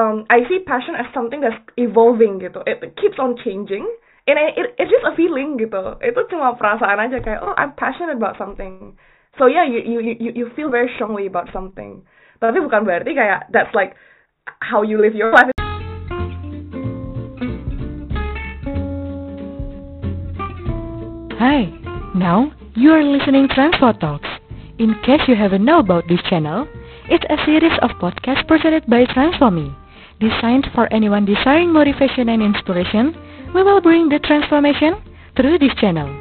um, I see passion as something that's evolving gitu. It keeps on changing. And it, it's just a feeling gitu. Itu cuma perasaan aja kayak oh I'm passionate about something. So yeah, you you you you feel very strongly about something. Tapi bukan berarti kayak that's like how you live your life. Hi, now you are listening Transfer Talks. In case you haven't know about this channel, it's a series of podcasts presented by Transforme. Designed for anyone desiring motivation and inspiration, we will bring the transformation through this channel.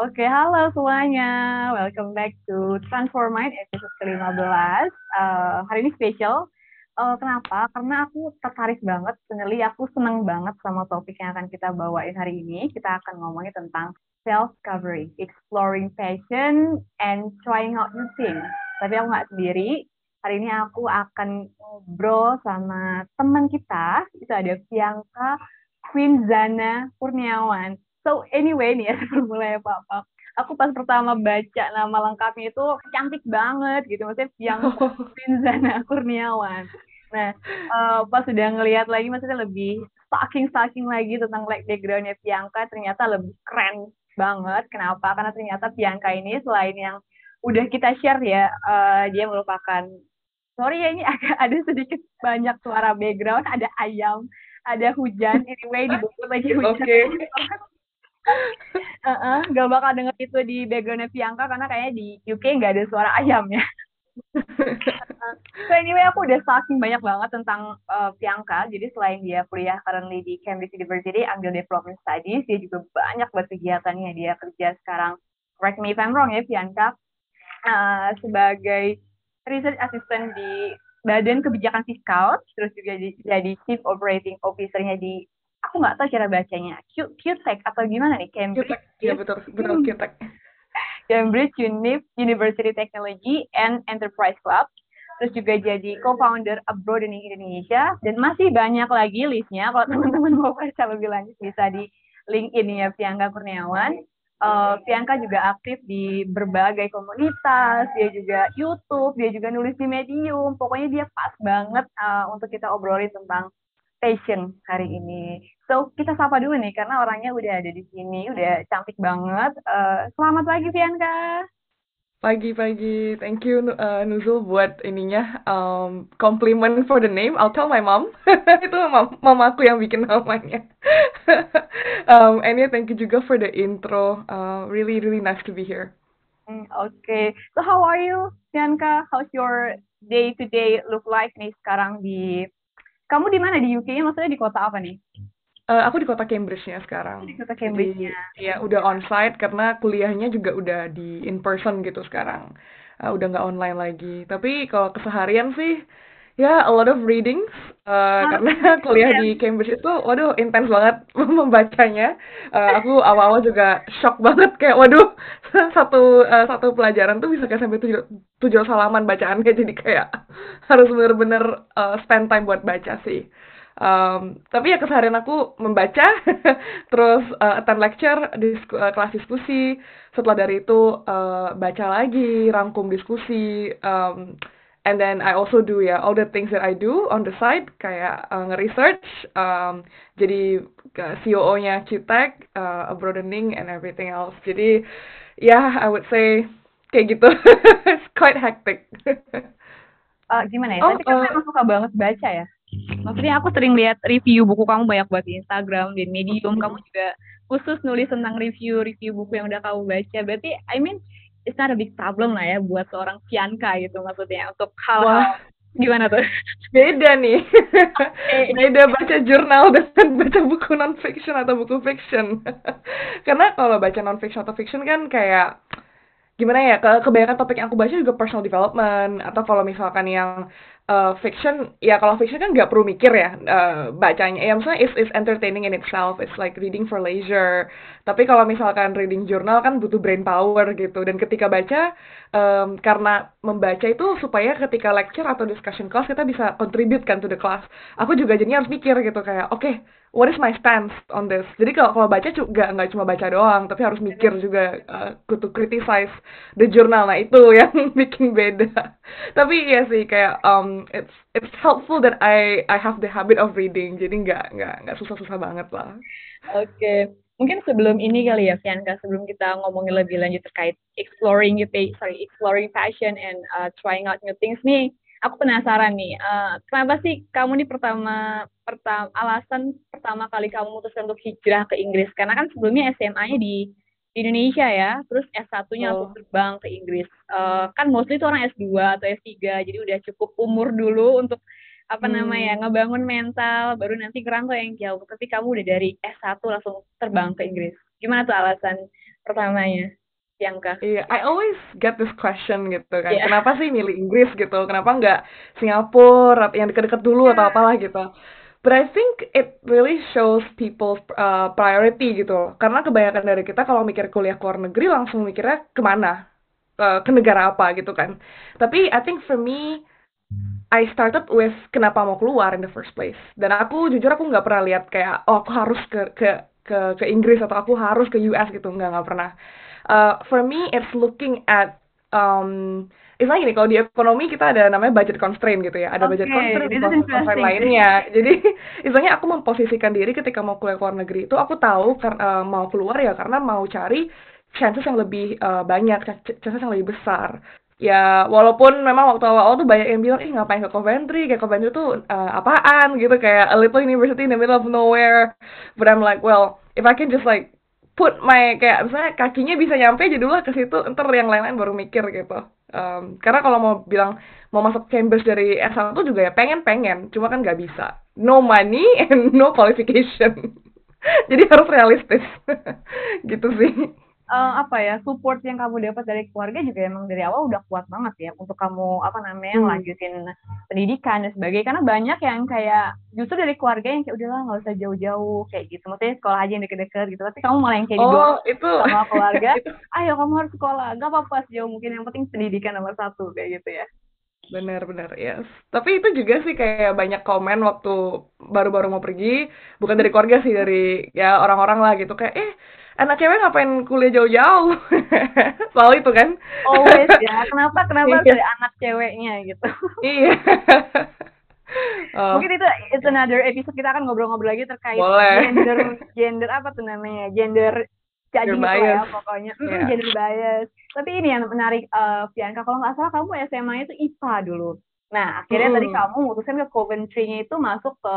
Oke, halo semuanya. Welcome back to Transformite episode ke-15. Uh, hari ini spesial. Uh, kenapa? Karena aku tertarik banget, sebenarnya aku seneng banget sama topik yang akan kita bawain hari ini. Kita akan ngomongin tentang self-discovery, exploring passion, and trying out new things. Tapi aku nggak sendiri. Hari ini aku akan ngobrol sama teman kita. Itu ada Bianca Queen Zana Kurniawan. So anyway nih ya sebelum mulai apa-apa. Aku pas pertama baca nama lengkapnya itu cantik banget gitu. Maksudnya Bianca Queen Zana Kurniawan. Nah, uh, pas sudah ngelihat lagi maksudnya lebih stalking-stalking lagi tentang like backgroundnya Bianca ternyata lebih keren banget. Kenapa? Karena ternyata Bianca ini selain yang udah kita share ya, uh, dia merupakan sorry ya ini agak ada sedikit banyak suara background, ada ayam, ada hujan, anyway di buku lagi hujan. Oke. uh -uh, gak bakal denger itu di backgroundnya Bianca karena kayaknya di UK nggak ada suara ayamnya. so anyway aku udah stalking banyak banget tentang uh, Bianca jadi selain dia kuliah currently di Cambridge University ambil development studies dia juga banyak buat kegiatannya dia kerja sekarang correct me if I'm wrong ya Bianca uh, sebagai research assistant di Badan Kebijakan Fiskal terus juga di, jadi chief operating officernya di aku nggak tahu cara bacanya Q QTech atau gimana nih Cambridge ya betul betul QTech Cambridge Unif University Technology and Enterprise Club. Terus juga jadi co-founder Abroad in Indonesia. Dan masih banyak lagi listnya. Kalau teman-teman mau baca lebih lanjut bisa di link ini ya Piangga Kurniawan. Uh, Piangga juga aktif di berbagai komunitas, dia juga YouTube, dia juga nulis di Medium. Pokoknya dia pas banget uh, untuk kita obrolin tentang passion hari ini. So, kita sapa dulu nih, karena orangnya udah ada di sini, udah cantik banget. Uh, selamat pagi, Bianca. Pagi-pagi, thank you uh, Nuzul buat ininya, um, compliment for the name. I'll tell my mom. Itu mam mamaku yang bikin namanya. um, and yeah, thank you juga for the intro. Uh, really, really nice to be here. Mm, okay. So how are you, Bianca? How's your day-to-day -day look like nih sekarang di kamu di mana di UK? Maksudnya di kota apa nih? Uh, aku di kota Cambridge-nya sekarang. Di kota Cambridge-nya. Iya, udah on-site karena kuliahnya juga udah di in-person gitu sekarang. Uh, udah nggak online lagi. Tapi kalau keseharian sih, ya a lot of readings. Uh, karena kuliah di Cambridge itu, waduh, intens banget membacanya. Uh, aku awal-awal juga shock banget kayak, waduh, satu uh, satu pelajaran tuh bisa kayak sampai tujuh, tujuh salaman bacaannya. Jadi kayak harus bener-bener uh, spend time buat baca sih. Um, tapi ya keseharian aku membaca, terus uh, attend lecture, disku, uh, kelas diskusi. Setelah dari itu uh, baca lagi, rangkum diskusi. Um, and then I also do ya all the things that I do on the side kayak uh, nge-research um, jadi uh, COO-nya QTech, uh, broadening and everything else. Jadi ya yeah, I would say kayak gitu. It's quite hectic. uh, gimana ya? Oh, Tadi kan uh, memang suka banget baca ya. Maksudnya aku sering lihat review buku kamu banyak buat di Instagram, di Medium. Kamu juga khusus nulis tentang review-review buku yang udah kamu baca. Berarti, I mean, it's not a big problem lah ya buat seorang Pianka gitu maksudnya untuk hal-hal gimana tuh? Beda nih. Beda baca jurnal dengan baca buku non fiction atau buku fiction. Karena kalau baca non fiction atau fiction kan kayak gimana ya? Ke kebanyakan topik yang aku baca juga personal development atau kalau misalkan yang uh, fiction ya kalau fiction kan nggak perlu mikir ya uh, bacanya. Ya misalnya is is entertaining in itself it's like reading for leisure. Tapi kalau misalkan reading journal kan butuh brain power gitu. Dan ketika baca um, karena membaca itu supaya ketika lecture atau discussion class kita bisa contribute kan to the class. Aku juga jadinya harus mikir gitu kayak oke okay, what is my stance on this? Jadi kalau kalau baca juga nggak cuma baca doang tapi harus mikir juga uh, to criticize the journal. Nah itu yang bikin beda. Tapi ya sih kayak um, it's it's helpful that I I have the habit of reading. Jadi nggak nggak nggak susah-susah banget lah. Oke. okay. Mungkin sebelum ini kali ya Fianka sebelum kita ngomongin lebih lanjut terkait exploring you sorry exploring passion and uh, trying out new things nih aku penasaran nih, uh, kenapa sih kamu nih pertama pertama alasan pertama kali kamu memutuskan untuk hijrah ke Inggris? Karena kan sebelumnya SMA-nya di di Indonesia ya, terus S1-nya oh. terbang ke Inggris. Uh, kan mostly itu orang S2 atau S3, jadi udah cukup umur dulu untuk apa hmm. namanya ngebangun mental, baru nanti kerangka yang jauh. Tapi kamu udah dari S1 langsung terbang ke Inggris. Gimana tuh alasan pertamanya? Bianca? Iya, yeah, I always get this question gitu kan. Yeah. Kenapa sih milih Inggris gitu? Kenapa nggak Singapura yang deket-deket dulu yeah. atau apalah gitu? But I think it really shows people's uh, priority gitu. Karena kebanyakan dari kita kalau mikir kuliah ke luar negeri langsung mikirnya ke mana? Uh, ke negara apa gitu kan. Tapi I think for me, I started with kenapa mau keluar in the first place. Dan aku jujur aku nggak pernah lihat kayak oh aku harus ke ke ke ke Inggris atau aku harus ke US gitu nggak nggak pernah uh, for me it's looking at um, Istilahnya gini, kalau di ekonomi kita ada namanya budget constraint gitu ya, ada okay, budget constraint, budget constraint lainnya. Jadi, istilahnya aku memposisikan diri ketika mau kuliah ke luar negeri itu, aku tahu karena uh, mau keluar ya karena mau cari chances yang lebih uh, banyak, chances yang lebih besar. Ya, walaupun memang waktu awal-awal tuh banyak yang bilang, ih ngapain ke Coventry, kayak Coventry tuh uh, apaan gitu, kayak a little university in the middle of nowhere. But I'm like, well, if I can just like put my kayak misalnya kakinya bisa nyampe aja dulu ke situ ntar yang lain-lain baru mikir gitu. Um, karena kalau mau bilang mau masuk Cambridge dari S1 juga ya pengen-pengen cuma kan nggak bisa. No money and no qualification. Jadi harus realistis. Gitu sih uh, apa ya support yang kamu dapat dari keluarga juga emang dari awal udah kuat banget ya untuk kamu apa namanya hmm. lanjutin pendidikan dan sebagainya karena banyak yang kayak justru dari keluarga yang kayak udahlah nggak usah jauh-jauh kayak gitu maksudnya sekolah aja yang deket-deket gitu tapi kamu malah yang kayak oh, itu. sama keluarga ayo kamu harus sekolah gak apa-apa jauh mungkin yang penting pendidikan nomor satu kayak gitu ya Benar-benar, yes. Tapi itu juga sih kayak banyak komen waktu baru-baru mau pergi, bukan dari keluarga sih, dari ya orang-orang lah gitu. Kayak, eh anak cewek ngapain kuliah jauh-jauh? Selalu itu kan? Always ya. Kenapa kenapa dari anak ceweknya gitu? Iya. Oh. mungkin itu it's another episode kita akan ngobrol-ngobrol lagi terkait Boleh. gender gender apa tuh namanya? Gender jadi ya pokoknya. Mm, yeah. gender bias. Tapi ini yang menarik uh, Fianka kalau nggak salah kamu SMA itu IPA dulu. Nah akhirnya hmm. tadi kamu memutuskan ke Coventry-nya itu masuk ke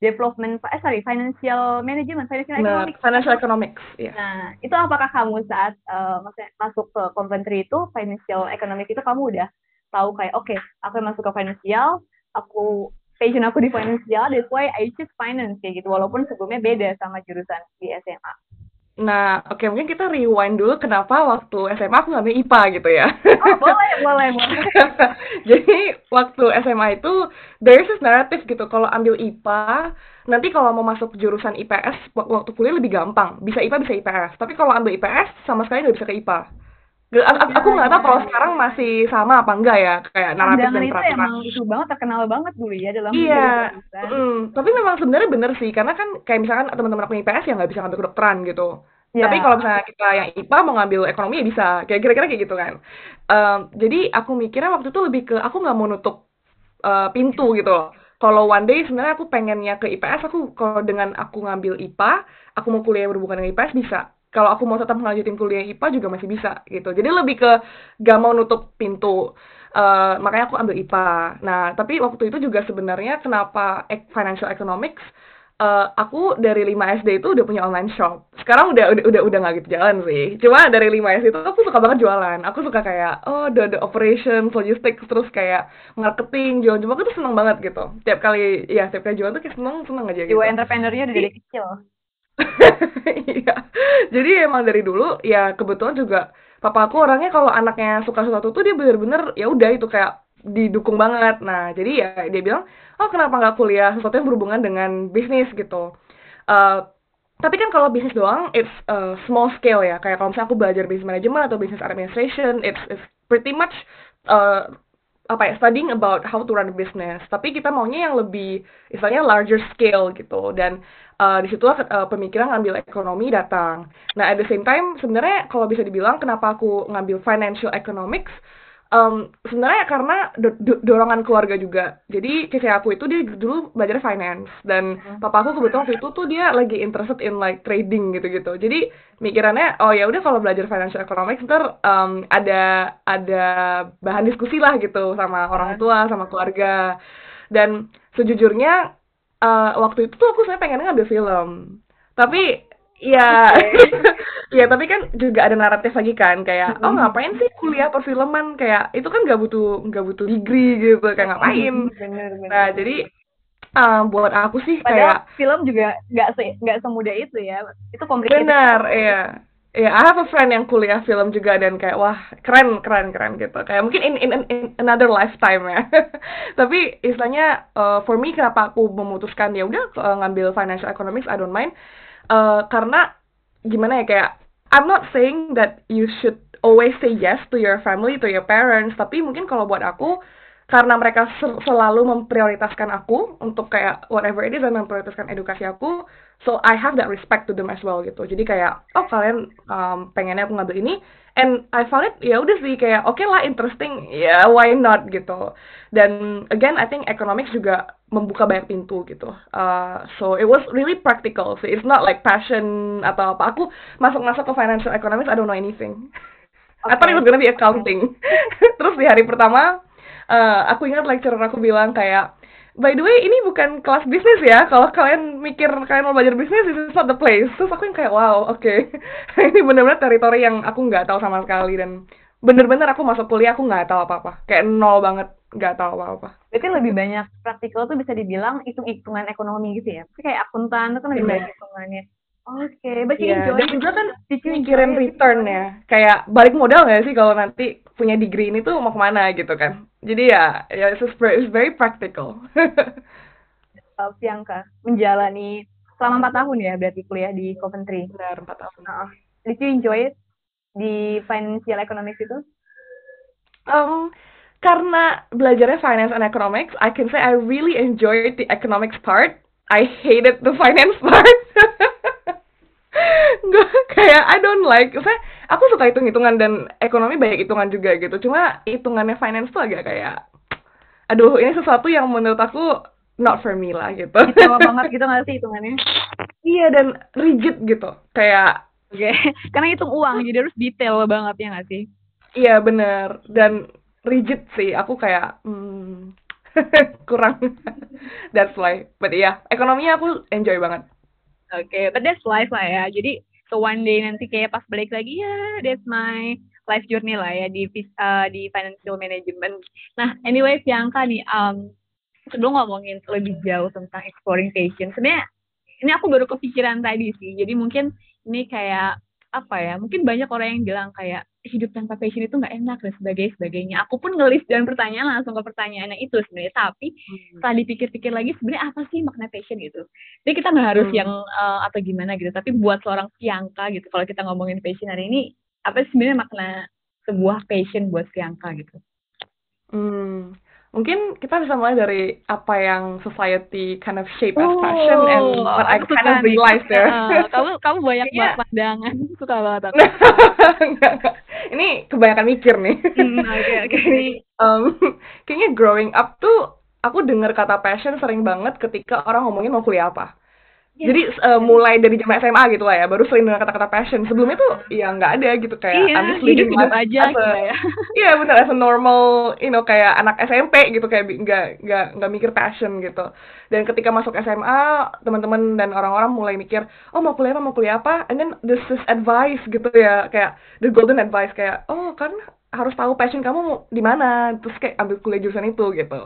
development eh sorry financial management financial nah, economics. financial economics yeah. nah itu apakah kamu saat uh, masuk ke Coventry itu financial economics itu kamu udah tahu kayak oke okay, aku masuk ke financial aku passion aku di financial that's why I choose finance kayak gitu. Walaupun sebelumnya beda sama jurusan di SMA Nah, oke okay, mungkin kita rewind dulu kenapa waktu SMA aku ngambil IPA gitu ya. Oh, boleh, boleh, boleh. Jadi, waktu SMA itu, there is this narrative gitu, kalau ambil IPA, nanti kalau mau masuk jurusan IPS, waktu kuliah lebih gampang. Bisa IPA, bisa IPS. Tapi kalau ambil IPS, sama sekali nggak bisa ke IPA. Aku nggak tahu kalau sekarang masih sama apa enggak ya kayak naratif dan peraturan. itu emang itu banget terkenal banget dulu ya dalam Iya. Mm, tapi memang sebenarnya bener sih karena kan kayak misalkan teman-teman aku IPS yang nggak bisa ngambil kedokteran gitu. Yeah. Tapi kalau misalnya kita yang IPA mau ngambil ekonomi ya bisa, kayak kira-kira kayak gitu kan. Um, jadi aku mikirnya waktu itu lebih ke aku nggak mau nutup uh, pintu gitu loh. Kalau one day sebenarnya aku pengennya ke IPS, aku kalau dengan aku ngambil IPA, aku mau kuliah berhubungan dengan IPS bisa kalau aku mau tetap melanjutin kuliah IPA juga masih bisa gitu jadi lebih ke gak mau nutup pintu uh, makanya aku ambil IPA nah tapi waktu itu juga sebenarnya kenapa financial economics uh, aku dari 5 SD itu udah punya online shop. Sekarang udah udah udah udah gak gitu jalan sih. Cuma dari 5 SD itu aku suka banget jualan. Aku suka kayak oh the the operation, logistics terus kayak marketing, jualan jualan itu seneng banget gitu. Tiap kali ya tiap kali jualan tuh kayak seneng seneng aja gitu. Jiwa entrepreneurnya dari kecil. Iya. Jadi emang dari dulu ya kebetulan juga papa aku orangnya kalau anaknya suka sesuatu tuh dia bener-bener ya udah itu kayak didukung banget. Nah, jadi ya dia bilang, oh kenapa nggak kuliah sesuatu yang berhubungan dengan bisnis gitu. Uh, tapi kan kalau bisnis doang, it's uh, small scale ya. Kayak kalau misalnya aku belajar business management atau business administration, it's, it's pretty much uh, apa ya studying about how to run a business. Tapi kita maunya yang lebih istilahnya larger scale gitu. Dan uh, di situlah uh, pemikiran ngambil ekonomi datang. Nah at the same time sebenarnya kalau bisa dibilang kenapa aku ngambil financial economics um, sebenarnya karena do do dorongan keluarga juga. Jadi kayak aku itu dia dulu belajar finance dan hmm. papa aku kebetulan waktu itu tuh dia lagi interested in like trading gitu-gitu. Jadi mikirannya oh ya udah kalau belajar financial economics ntar um, ada ada bahan diskusi lah gitu sama orang tua sama keluarga. Dan sejujurnya uh, waktu itu tuh aku saya pengen ngambil film. Tapi Iya, iya tapi kan juga ada naratif lagi kan kayak oh ngapain sih kuliah perfilman kayak itu kan nggak butuh nggak butuh degree gitu kayak ngapain. Bener, bener. Nah jadi uh, buat aku sih Padahal kayak film juga nggak se nggak semudah itu ya itu complicated. Benar, iya. Ya, yeah, I have a friend yang kuliah film juga dan kayak wah keren keren keren gitu. Kayak mungkin in in, in another lifetime ya. Tapi istilahnya uh, for me kenapa aku memutuskan ya udah uh, ngambil financial economics I don't mind uh, karena gimana ya kayak I'm not saying that you should always say yes to your family to your parents tapi mungkin kalau buat aku karena mereka selalu memprioritaskan aku untuk kayak whatever it is dan memprioritaskan edukasi aku so I have that respect to them as well gitu. Jadi kayak oh kalian um, pengennya aku ngambil ini and I found it ya udah sih kayak oke okay lah interesting ya yeah, why not gitu. Dan again I think economics juga membuka banyak pintu gitu. Uh, so it was really practical so it's not like passion atau apa. Aku masuk masuk ke financial economics I don't know anything. Okay. I thought it was gonna be accounting. Terus di hari pertama uh, aku ingat lecturer aku bilang kayak by the way ini bukan kelas bisnis ya kalau kalian mikir kalian mau belajar bisnis this is not the place terus aku yang kayak wow oke okay. ini benar-benar teritori yang aku nggak tahu sama sekali dan bener-bener aku masuk kuliah aku nggak tahu apa-apa kayak nol banget nggak tahu apa-apa berarti lebih banyak praktikal tuh bisa dibilang hitung-hitungan ekonomi gitu ya Tapi kayak akuntan itu kan lebih banyak hitungannya Oke, okay, but yeah. dan juga kan mikirin return ya. Kayak balik modal nggak sih kalau nanti punya degree ini tuh mau ke mana gitu kan. Jadi ya, ya it's, very, it's very practical. uh, Bianca, menjalani selama empat tahun ya berarti kuliah di Coventry. Benar, empat tahun. Uh, did you enjoy it di financial economics itu? Um, karena belajarnya finance and economics, I can say I really enjoyed the economics part. I hated the finance part. Gue kayak I don't like saya aku suka hitung hitungan dan ekonomi banyak hitungan juga gitu. Cuma hitungannya finance tuh agak kayak aduh ini sesuatu yang menurut aku not for me lah gitu. Sama banget gitu gak sih hitungannya? Iya dan rigid gitu. Kayak oke okay. karena hitung uang jadi harus detail banget ya gak sih? Iya bener. Dan rigid sih aku kayak hmm, kurang. That's why. But iya yeah, ekonominya aku enjoy banget Oke, okay, but that's life lah ya. Jadi so one day nanti kayak pas balik lagi ya, that's my life journey lah ya di uh, di financial management. Nah, anyway, Bianca nih, um, sebelum ngomongin lebih jauh tentang exploring passion, sebenarnya ini aku baru kepikiran tadi sih. Jadi mungkin ini kayak apa ya? Mungkin banyak orang yang bilang kayak hidup tanpa passion itu nggak enak dan sebagainya sebagainya. Aku pun ngelis dan pertanyaan langsung ke pertanyaannya itu sebenarnya. Tapi hmm. setelah dipikir-pikir lagi sebenarnya apa sih makna passion gitu. Jadi kita nggak harus hmm. yang uh, atau gimana gitu. Tapi buat seorang Priyanka gitu, kalau kita ngomongin passion hari ini, apa sih sebenarnya makna sebuah passion buat Priyanka gitu? Hmm mungkin kita bisa mulai dari apa yang society kind of shape as fashion oh, and what I kind of realize there. Uh, kamu kamu banyak banget pandangan, suka banget aku. Ini kebanyakan mikir nih. Hmm, oke okay. Okay. um, kayaknya growing up tuh aku dengar kata passion sering banget ketika orang ngomongin mau kuliah apa. Yeah. Jadi uh, mulai dari zaman SMA gitu lah ya, baru sering dengar kata-kata passion. Sebelumnya tuh ya nggak ada gitu kayak iya, just living hidup aja gitu ya. Iya bener as a normal, you know kayak anak SMP gitu kayak nggak nggak nggak mikir passion gitu. Dan ketika masuk SMA, teman-teman dan orang-orang mulai mikir, oh mau kuliah apa mau kuliah apa, and then this is advice gitu ya kayak the golden advice kayak oh kan harus tahu passion kamu di mana terus kayak ambil kuliah jurusan itu gitu.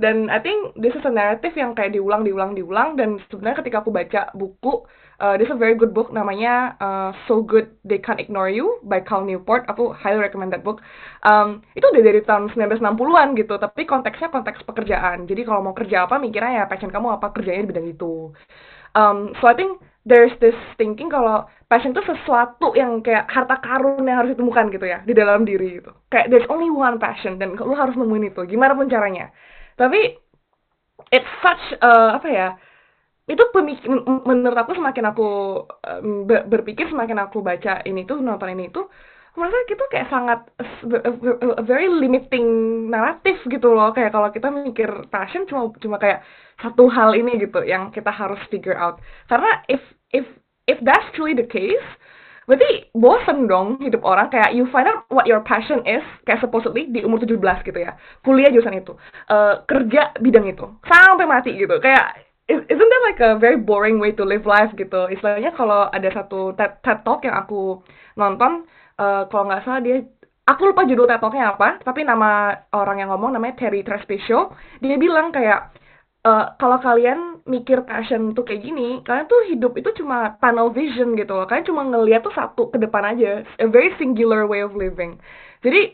Dan I think this is a narrative yang kayak diulang diulang diulang dan sebenarnya ketika aku baca buku uh, this is a very good book namanya uh, So Good They Can't Ignore You by Cal Newport. Aku highly recommend that book. Um, itu udah dari tahun 1960-an gitu tapi konteksnya konteks pekerjaan. Jadi kalau mau kerja apa mikirnya ya passion kamu apa kerjanya di bidang itu. Um, so I think there's this thinking kalau passion itu sesuatu yang kayak harta karun yang harus ditemukan gitu ya di dalam diri itu kayak there's only one passion dan lu harus nemuin itu gimana pun caranya. Tapi it's such uh, apa ya itu pemikir menurut aku semakin aku um, berpikir semakin aku baca ini tuh nonton ini tuh merasa itu kayak sangat a very limiting naratif gitu loh. Kayak kalau kita mikir passion cuma cuma kayak satu hal ini gitu yang kita harus figure out. Karena if if if that's truly the case berarti bosen dong hidup orang. Kayak you find out what your passion is kayak supposedly di umur 17 gitu ya. Kuliah jurusan itu. Uh, kerja bidang itu. Sampai mati gitu. Kayak isn't that like a very boring way to live life gitu? Istilahnya kalau ada satu TED, TED Talk yang aku nonton uh, kalau nggak salah dia aku lupa judul TED Talknya apa tapi nama orang yang ngomong namanya Terry Trespicio dia bilang kayak uh, kalau kalian mikir passion tuh kayak gini, kalian tuh hidup itu cuma tunnel vision gitu loh. Kalian cuma ngeliat tuh satu ke depan aja, a very singular way of living. Jadi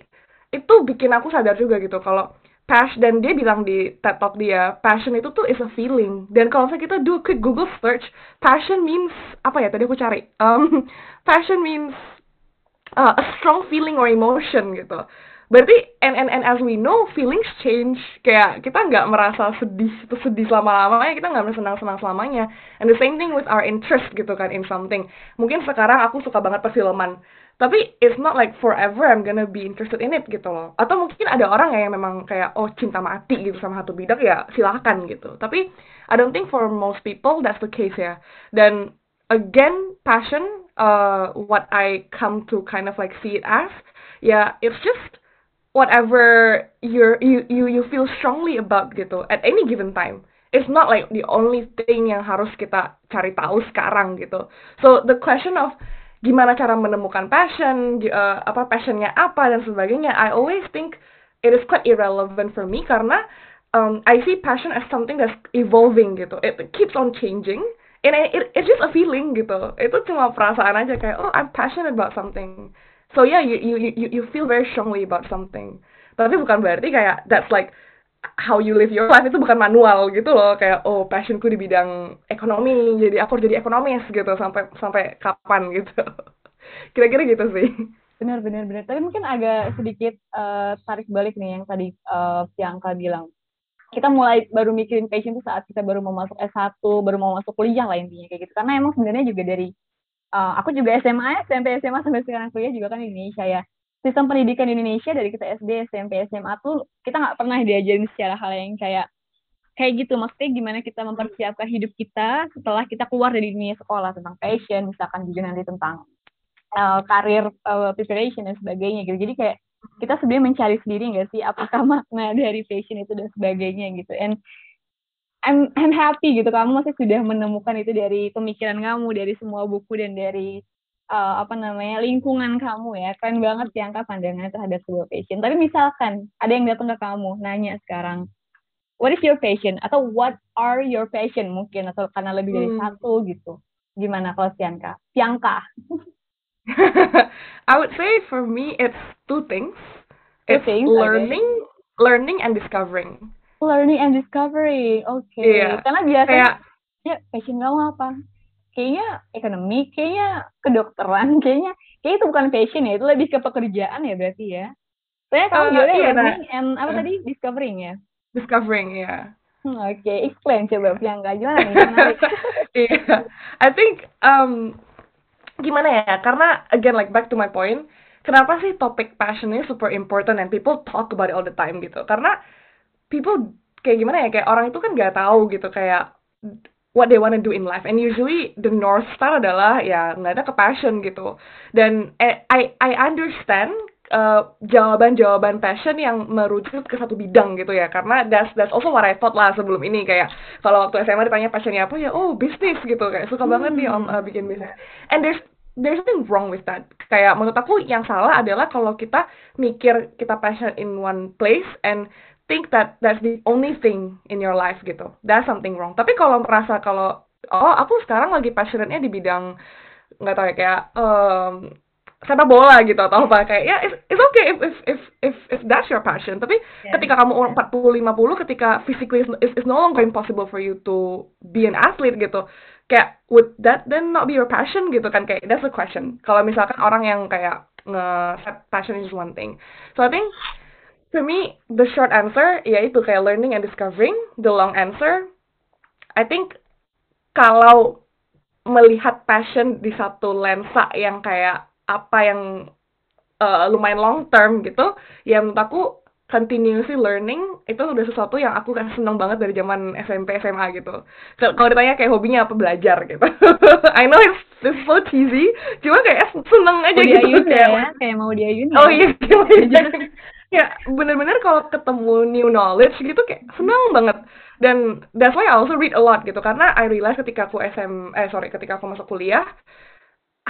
itu bikin aku sadar juga gitu kalau passion dan dia bilang di TED Talk dia, passion itu tuh is a feeling. Dan kalau saya kita do quick Google search, passion means apa ya? Tadi aku cari. Um, passion means uh, a strong feeling or emotion gitu. Berarti and and and as we know feelings change. Kayak kita nggak merasa sedih itu sedih selama lamanya kita nggak merasa senang senang selamanya. And the same thing with our interest gitu kan in something. Mungkin sekarang aku suka banget perfilman. Tapi it's not like forever I'm gonna be interested in it gitu loh. Atau mungkin ada orang yang memang kayak oh cinta mati gitu sama satu bidang ya silahkan gitu. Tapi I don't think for most people that's the case ya. Dan again passion uh what I come to kind of like see it as. Yeah, it's just whatever you're you you you feel strongly about gitu at any given time. It's not like the only thing yang harus kita cari tahu sekarang gitu. So the question of gimana cara menemukan passion uh, apa passionnya apa dan sebagainya I always think it is quite irrelevant for me karena um, I see passion as something that's evolving gitu. It keeps on changing and it, it's just a feeling gitu. Itu cuma perasaan aja kayak oh I'm passionate about something. So yeah you you you you feel very strongly about something. Tapi bukan berarti kayak that's like how you live your life. Itu bukan manual gitu loh. Kayak oh passionku di bidang ekonomi. Jadi aku harus jadi ekonomis gitu sampai sampai kapan gitu. Kira-kira gitu sih. Benar benar benar. Tapi mungkin agak sedikit uh, tarik balik nih yang tadi uh, Piangka bilang kita mulai baru mikirin passion itu saat kita baru mau masuk S1 baru mau masuk kuliah lah intinya kayak gitu karena emang sebenarnya juga dari uh, aku juga SMA, SMP, SMA sampai sekarang kuliah juga kan di Indonesia ya. Sistem pendidikan di Indonesia dari kita SD, SMP, SMA tuh kita nggak pernah diajarin secara hal yang kayak kayak gitu. Maksudnya gimana kita mempersiapkan hidup kita setelah kita keluar dari dunia sekolah tentang passion, misalkan juga nanti tentang uh, karir uh, preparation dan sebagainya gitu. Jadi kayak kita sebenarnya mencari sendiri nggak sih? Apakah makna dari passion itu dan sebagainya gitu. And I'm I'm happy gitu. Kamu masih sudah menemukan itu dari pemikiran kamu dari semua buku dan dari uh, apa namanya lingkungan kamu ya. Keren banget sih angka pandangan terhadap sebuah passion. Tapi misalkan ada yang datang ke kamu nanya sekarang what is your passion? Atau what are your passion? mungkin atau karena lebih dari hmm. satu gitu. Gimana kalau Sianka Sianka I would say for me it's two things two it's things, learning okay. learning and discovering learning and discovery. Oke. Okay. Iya. Karena biasanya kayak, ya passion kamu apa? Kayaknya ekonomi, kayaknya kedokteran, kayaknya kayak itu bukan passion ya, itu lebih ke pekerjaan ya berarti ya. Soalnya kamu uh, juga iya, learning nah, and apa uh, tadi discovering ya? Discovering ya. Hmm, Oke, okay. explain coba Priyanka gimana nih? Iya, yeah. I think um, gimana ya? Karena again like back to my point, kenapa sih topik passion ini super important and people talk about it all the time gitu? Karena people kayak gimana ya? Kayak orang itu kan nggak tahu gitu. Kayak what they wanna do in life. And usually the north star adalah ya nggak ada ke passion gitu. Dan eh, I I understand uh, jawaban-jawaban passion yang merujuk ke satu bidang gitu ya. Karena that's that's also what I thought lah sebelum ini. Kayak kalau waktu SMA ditanya passionnya apa ya oh bisnis gitu. Kayak suka hmm. banget nih om uh, bikin bisnis and there's there's nothing wrong with that. Kayak menurut aku yang salah adalah kalau kita mikir kita passion in one place and think that that's the only thing in your life gitu. That's something wrong. Tapi kalau merasa kalau oh aku sekarang lagi passionate-nya di bidang nggak tahu ya kayak um, sepak bola gitu atau apa kayak ya it's, it's okay if if if if if that's your passion tapi yeah. ketika kamu umur 40 50 ketika physically is is no longer impossible for you to be an athlete gitu kayak would that then not be your passion? Gitu kan kayak that's the question. Kalau misalkan orang yang kayak nge set passion is one thing. So I think for me the short answer yaitu kayak learning and discovering the long answer I think kalau melihat passion di satu lensa yang kayak apa yang uh, lumayan long term gitu ya menurut aku continuously learning itu udah sesuatu yang aku kan seneng banget dari zaman SMP SMA gitu. Kalau ditanya kayak hobinya apa belajar gitu. I know it's, it's so cheesy, cuma kayak seneng aja mau gitu kayak ya, kayak mau diayun Oh iya, ya bener-bener kalau ketemu new knowledge gitu kayak seneng banget. Dan that's why I also read a lot gitu karena I realize ketika aku SM eh sorry ketika aku masuk kuliah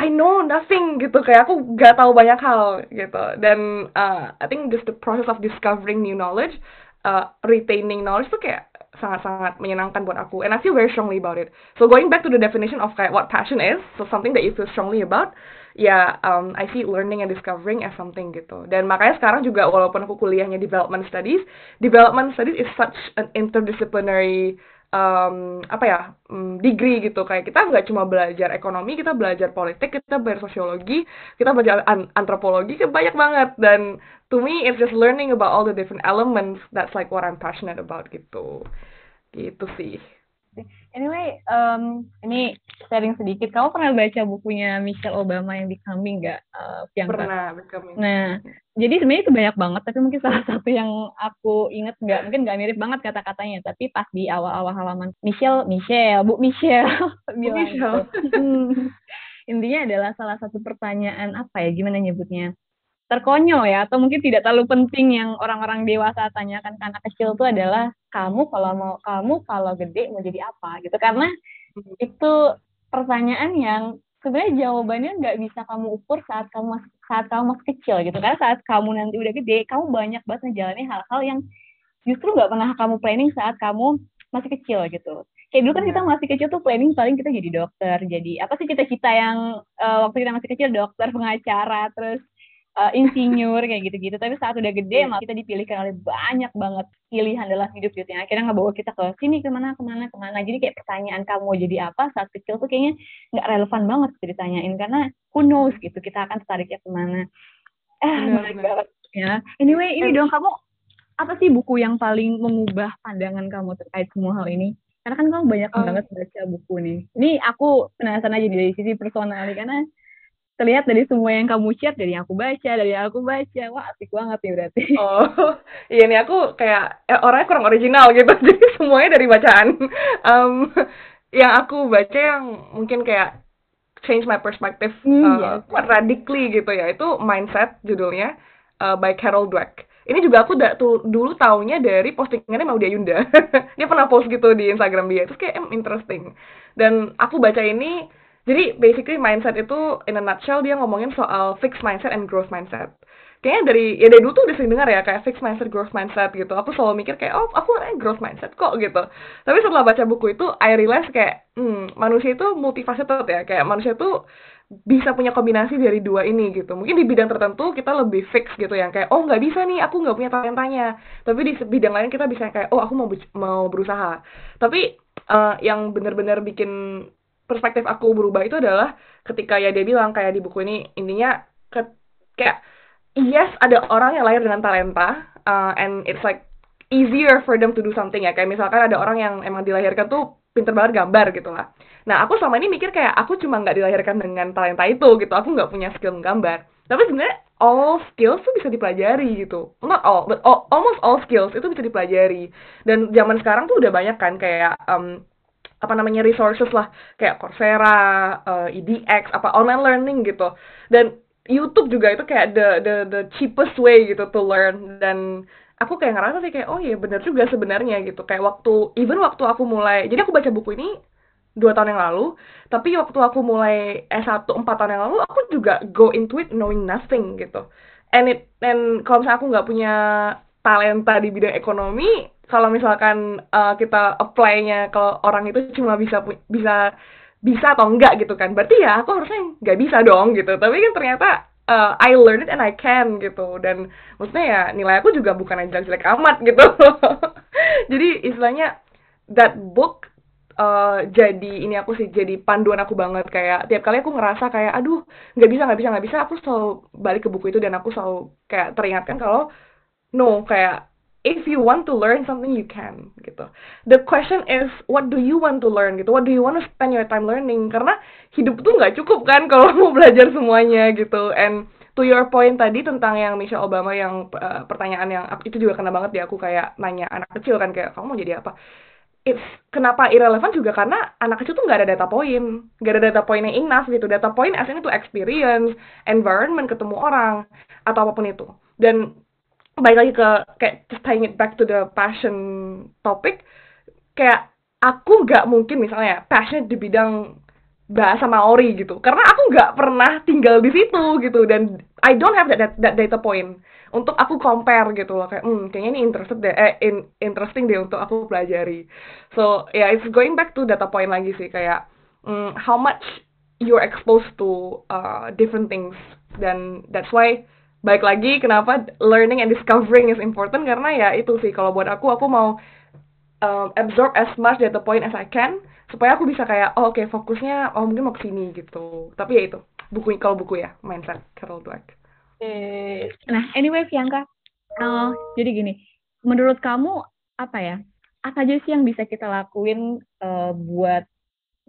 I know nothing gitu kayak aku gak tahu banyak hal gitu. Dan uh, I think just the process of discovering new knowledge uh, retaining knowledge tuh kayak sangat-sangat menyenangkan buat aku. And I feel very strongly about it. So going back to the definition of kayak what passion is so something that you feel strongly about ya yeah, um, I see learning and discovering as something gitu. Dan makanya sekarang juga walaupun aku kuliahnya development studies development studies is such an interdisciplinary um, apa ya um, degree gitu. Kayak kita nggak cuma belajar ekonomi kita belajar politik kita belajar sosiologi kita belajar an antropologi banyak banget. Dan to me it's just learning about all the different elements. That's like what I'm passionate about gitu. Gitu sih Anyway, um, ini sharing sedikit. Kamu pernah baca bukunya Michelle Obama yang Becoming nggak, uh, Pernah, Becoming. Nah, jadi sebenarnya itu banyak banget, tapi mungkin salah satu yang aku inget nggak, mungkin nggak mirip banget kata-katanya, tapi pas di awal-awal halaman Michelle, Michelle, Bu Michelle bilang Michelle. Gitu. Intinya adalah salah satu pertanyaan apa ya, gimana nyebutnya? Terkonyol ya atau mungkin tidak terlalu penting yang orang-orang dewasa tanyakan ke anak kecil itu adalah kamu kalau mau kamu kalau gede mau jadi apa? Gitu. Karena itu pertanyaan yang sebenarnya jawabannya nggak bisa kamu ukur saat kamu masih, saat kamu masih kecil gitu. Karena saat kamu nanti udah gede kamu banyak banget ngejalanin hal-hal yang justru nggak pernah kamu planning saat kamu masih kecil gitu. Kayak dulu kan kita masih kecil tuh planning paling kita jadi dokter jadi apa sih cita-cita yang uh, waktu kita masih kecil dokter pengacara terus uh, insinyur kayak gitu-gitu. Tapi saat udah gede yeah. kita dipilihkan oleh banyak banget pilihan dalam hidup gitu yang akhirnya ngebawa kita ke sini ke mana ke mana ke mana. Jadi kayak pertanyaan kamu mau jadi apa? saat kecil tuh kayaknya nggak relevan banget ditanyain. Karena who knows gitu. Kita akan tertariknya ke mana. Eh menarik banget ya. Anyway ini dong kamu apa sih buku yang paling mengubah pandangan kamu terkait semua hal ini? Karena kan kamu banyak banget baca buku nih. Ini aku penasaran aja dari sisi personal karena terlihat dari semua yang kamu share dari yang aku baca dari yang aku baca. Wah asik banget nih berarti. Oh iya nih aku kayak eh, orangnya kurang original gitu jadi semuanya dari bacaan. Um, yang aku baca yang mungkin kayak change my perspective hmm, uh, yes. radically gitu ya itu mindset judulnya uh, by Carol Dweck. Ini juga aku da, tuh, dulu taunya dari postingannya Maudia Yunda. Dia pernah post gitu di Instagram dia terus kayak em, interesting. Dan aku baca ini jadi basically mindset itu in a nutshell dia ngomongin soal fixed mindset and growth mindset. Kayaknya dari ya dari dulu tuh udah sering dengar ya kayak fixed mindset, growth mindset gitu. Aku selalu mikir kayak oh aku orangnya growth mindset kok gitu. Tapi setelah baca buku itu I realize kayak hmm, manusia itu multifaceted ya kayak manusia tuh bisa punya kombinasi dari dua ini gitu. Mungkin di bidang tertentu kita lebih fix gitu yang kayak oh nggak bisa nih aku nggak punya talentanya. Tapi di bidang lain kita bisa kayak oh aku mau mau berusaha. Tapi uh, yang benar-benar bikin perspektif aku berubah itu adalah ketika ya dia bilang kayak di buku ini intinya ke, kayak yes ada orang yang lahir dengan talenta uh, and it's like easier for them to do something ya. Kayak misalkan ada orang yang emang dilahirkan tuh pinter banget gambar gitu lah. Nah aku selama ini mikir kayak aku cuma nggak dilahirkan dengan talenta itu gitu. Aku nggak punya skill menggambar. Tapi sebenarnya all skills tuh bisa dipelajari gitu. Not all but all, almost all skills itu bisa dipelajari. Dan zaman sekarang tuh udah banyak kan kayak um, apa namanya resources lah. Kayak Coursera, uh, EDX, apa online learning gitu. Dan YouTube juga itu kayak the the the cheapest way gitu to learn. Dan aku kayak ngerasa sih kayak oh iya benar juga sebenarnya gitu. Kayak waktu even waktu aku mulai jadi aku baca buku ini dua tahun yang lalu tapi waktu aku mulai S1 empat tahun yang lalu aku juga go into it knowing nothing gitu. And it and kalau misalnya aku nggak punya talenta di bidang ekonomi kalau misalkan uh, kita apply-nya kalau orang itu cuma bisa bisa bisa atau enggak gitu kan berarti ya aku harusnya nggak bisa dong gitu. Tapi kan ternyata uh, I learned it and I can gitu. Dan maksudnya ya nilai aku juga bukan aja jelek amat gitu. Jadi istilahnya that book uh, jadi ini aku sih jadi panduan aku banget. Kayak tiap kali aku ngerasa kayak aduh nggak bisa nggak bisa nggak bisa aku selalu balik ke buku itu dan aku selalu kayak teringatkan kalau no kayak if you want to learn something you can gitu. The question is what do you want to learn gitu? What do you want to spend your time learning? Karena hidup tuh nggak cukup kan kalau mau belajar semuanya gitu. And to your point tadi tentang yang Michelle Obama yang uh, pertanyaan yang itu juga kena banget di aku kayak nanya anak kecil kan kayak kamu mau jadi apa? It's kenapa irrelevant juga? Karena anak kecil tuh nggak ada data point, nggak ada data point yang enough gitu. Data point aslinya itu experience, environment, ketemu orang atau apa pun itu. Dan baik lagi ke kayak just tying it back to the passion topic, kayak aku nggak mungkin misalnya passion di bidang bahasa Maori gitu, karena aku nggak pernah tinggal di situ gitu. Dan I don't have that, that, that data point untuk aku compare gitu loh. Kayak hmm kayaknya ini interested deh eh in, interesting deh untuk aku pelajari. So yeah it's going back to data point lagi sih. Kayak hmm, how much you're exposed to uh, different things. Dan that's why baik lagi kenapa learning and discovering is important karena ya itu sih kalau buat aku aku mau um, absorb as much data point as I can supaya aku bisa kayak oh oke okay, fokusnya oh mungkin mau ke sini gitu tapi ya itu buku kalau buku ya mindset Carol Dweck Okay. Nah, anyway, Fianka, uh, jadi gini, menurut kamu apa ya? Apa aja sih yang bisa kita lakuin uh, buat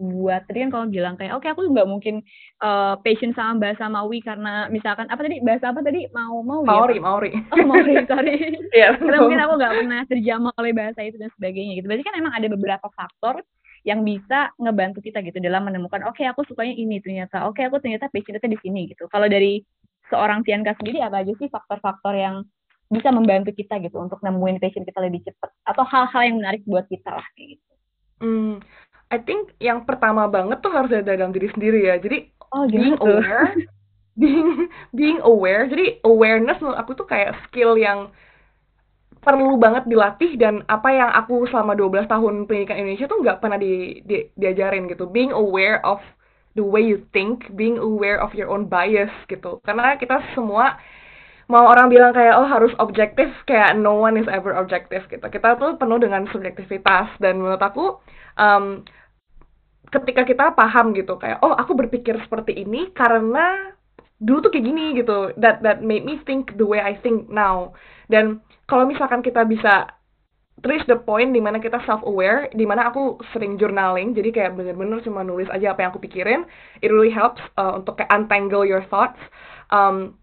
buat tadi kan kalau bilang kayak oke okay, aku nggak mungkin uh, passion sama bahasa Maui karena misalkan apa tadi? Bahasa apa tadi? Mau mau Maori ya? Maori oh Maori sorry. Yeah, karena mungkin aku nggak pernah terjamah oleh bahasa itu dan sebagainya gitu. Berarti kan emang ada beberapa faktor yang bisa ngebantu kita gitu dalam menemukan oke okay, aku sukanya ini ternyata oke okay, aku ternyata passionnya di sini gitu. Kalau dari seorang Tianka sendiri apa aja sih faktor-faktor yang bisa membantu kita gitu untuk nemuin passion kita lebih cepat? Atau hal-hal yang menarik buat kita lah kayak gitu. Hmm, I think yang pertama banget tuh harus ada dalam diri sendiri ya. Jadi oh, gitu. being aware, being being aware. Jadi awareness menurut aku tuh kayak skill yang perlu banget dilatih dan apa yang aku selama 12 tahun pendidikan Indonesia tuh nggak pernah di, di, diajarin gitu. Being aware of the way you think, being aware of your own bias gitu. Karena kita semua mau orang bilang kayak oh harus objektif kayak no one is ever objective gitu. Kita tuh penuh dengan subjektivitas dan menurut aku um, ketika kita paham gitu kayak oh aku berpikir seperti ini karena dulu tuh kayak gini gitu. That that made me think the way I think now. Dan kalau misalkan kita bisa reach the point di mana kita self aware di mana aku sering journaling jadi kayak bener-bener cuma nulis aja apa yang aku pikirin it really helps uh, untuk kayak untangle your thoughts um,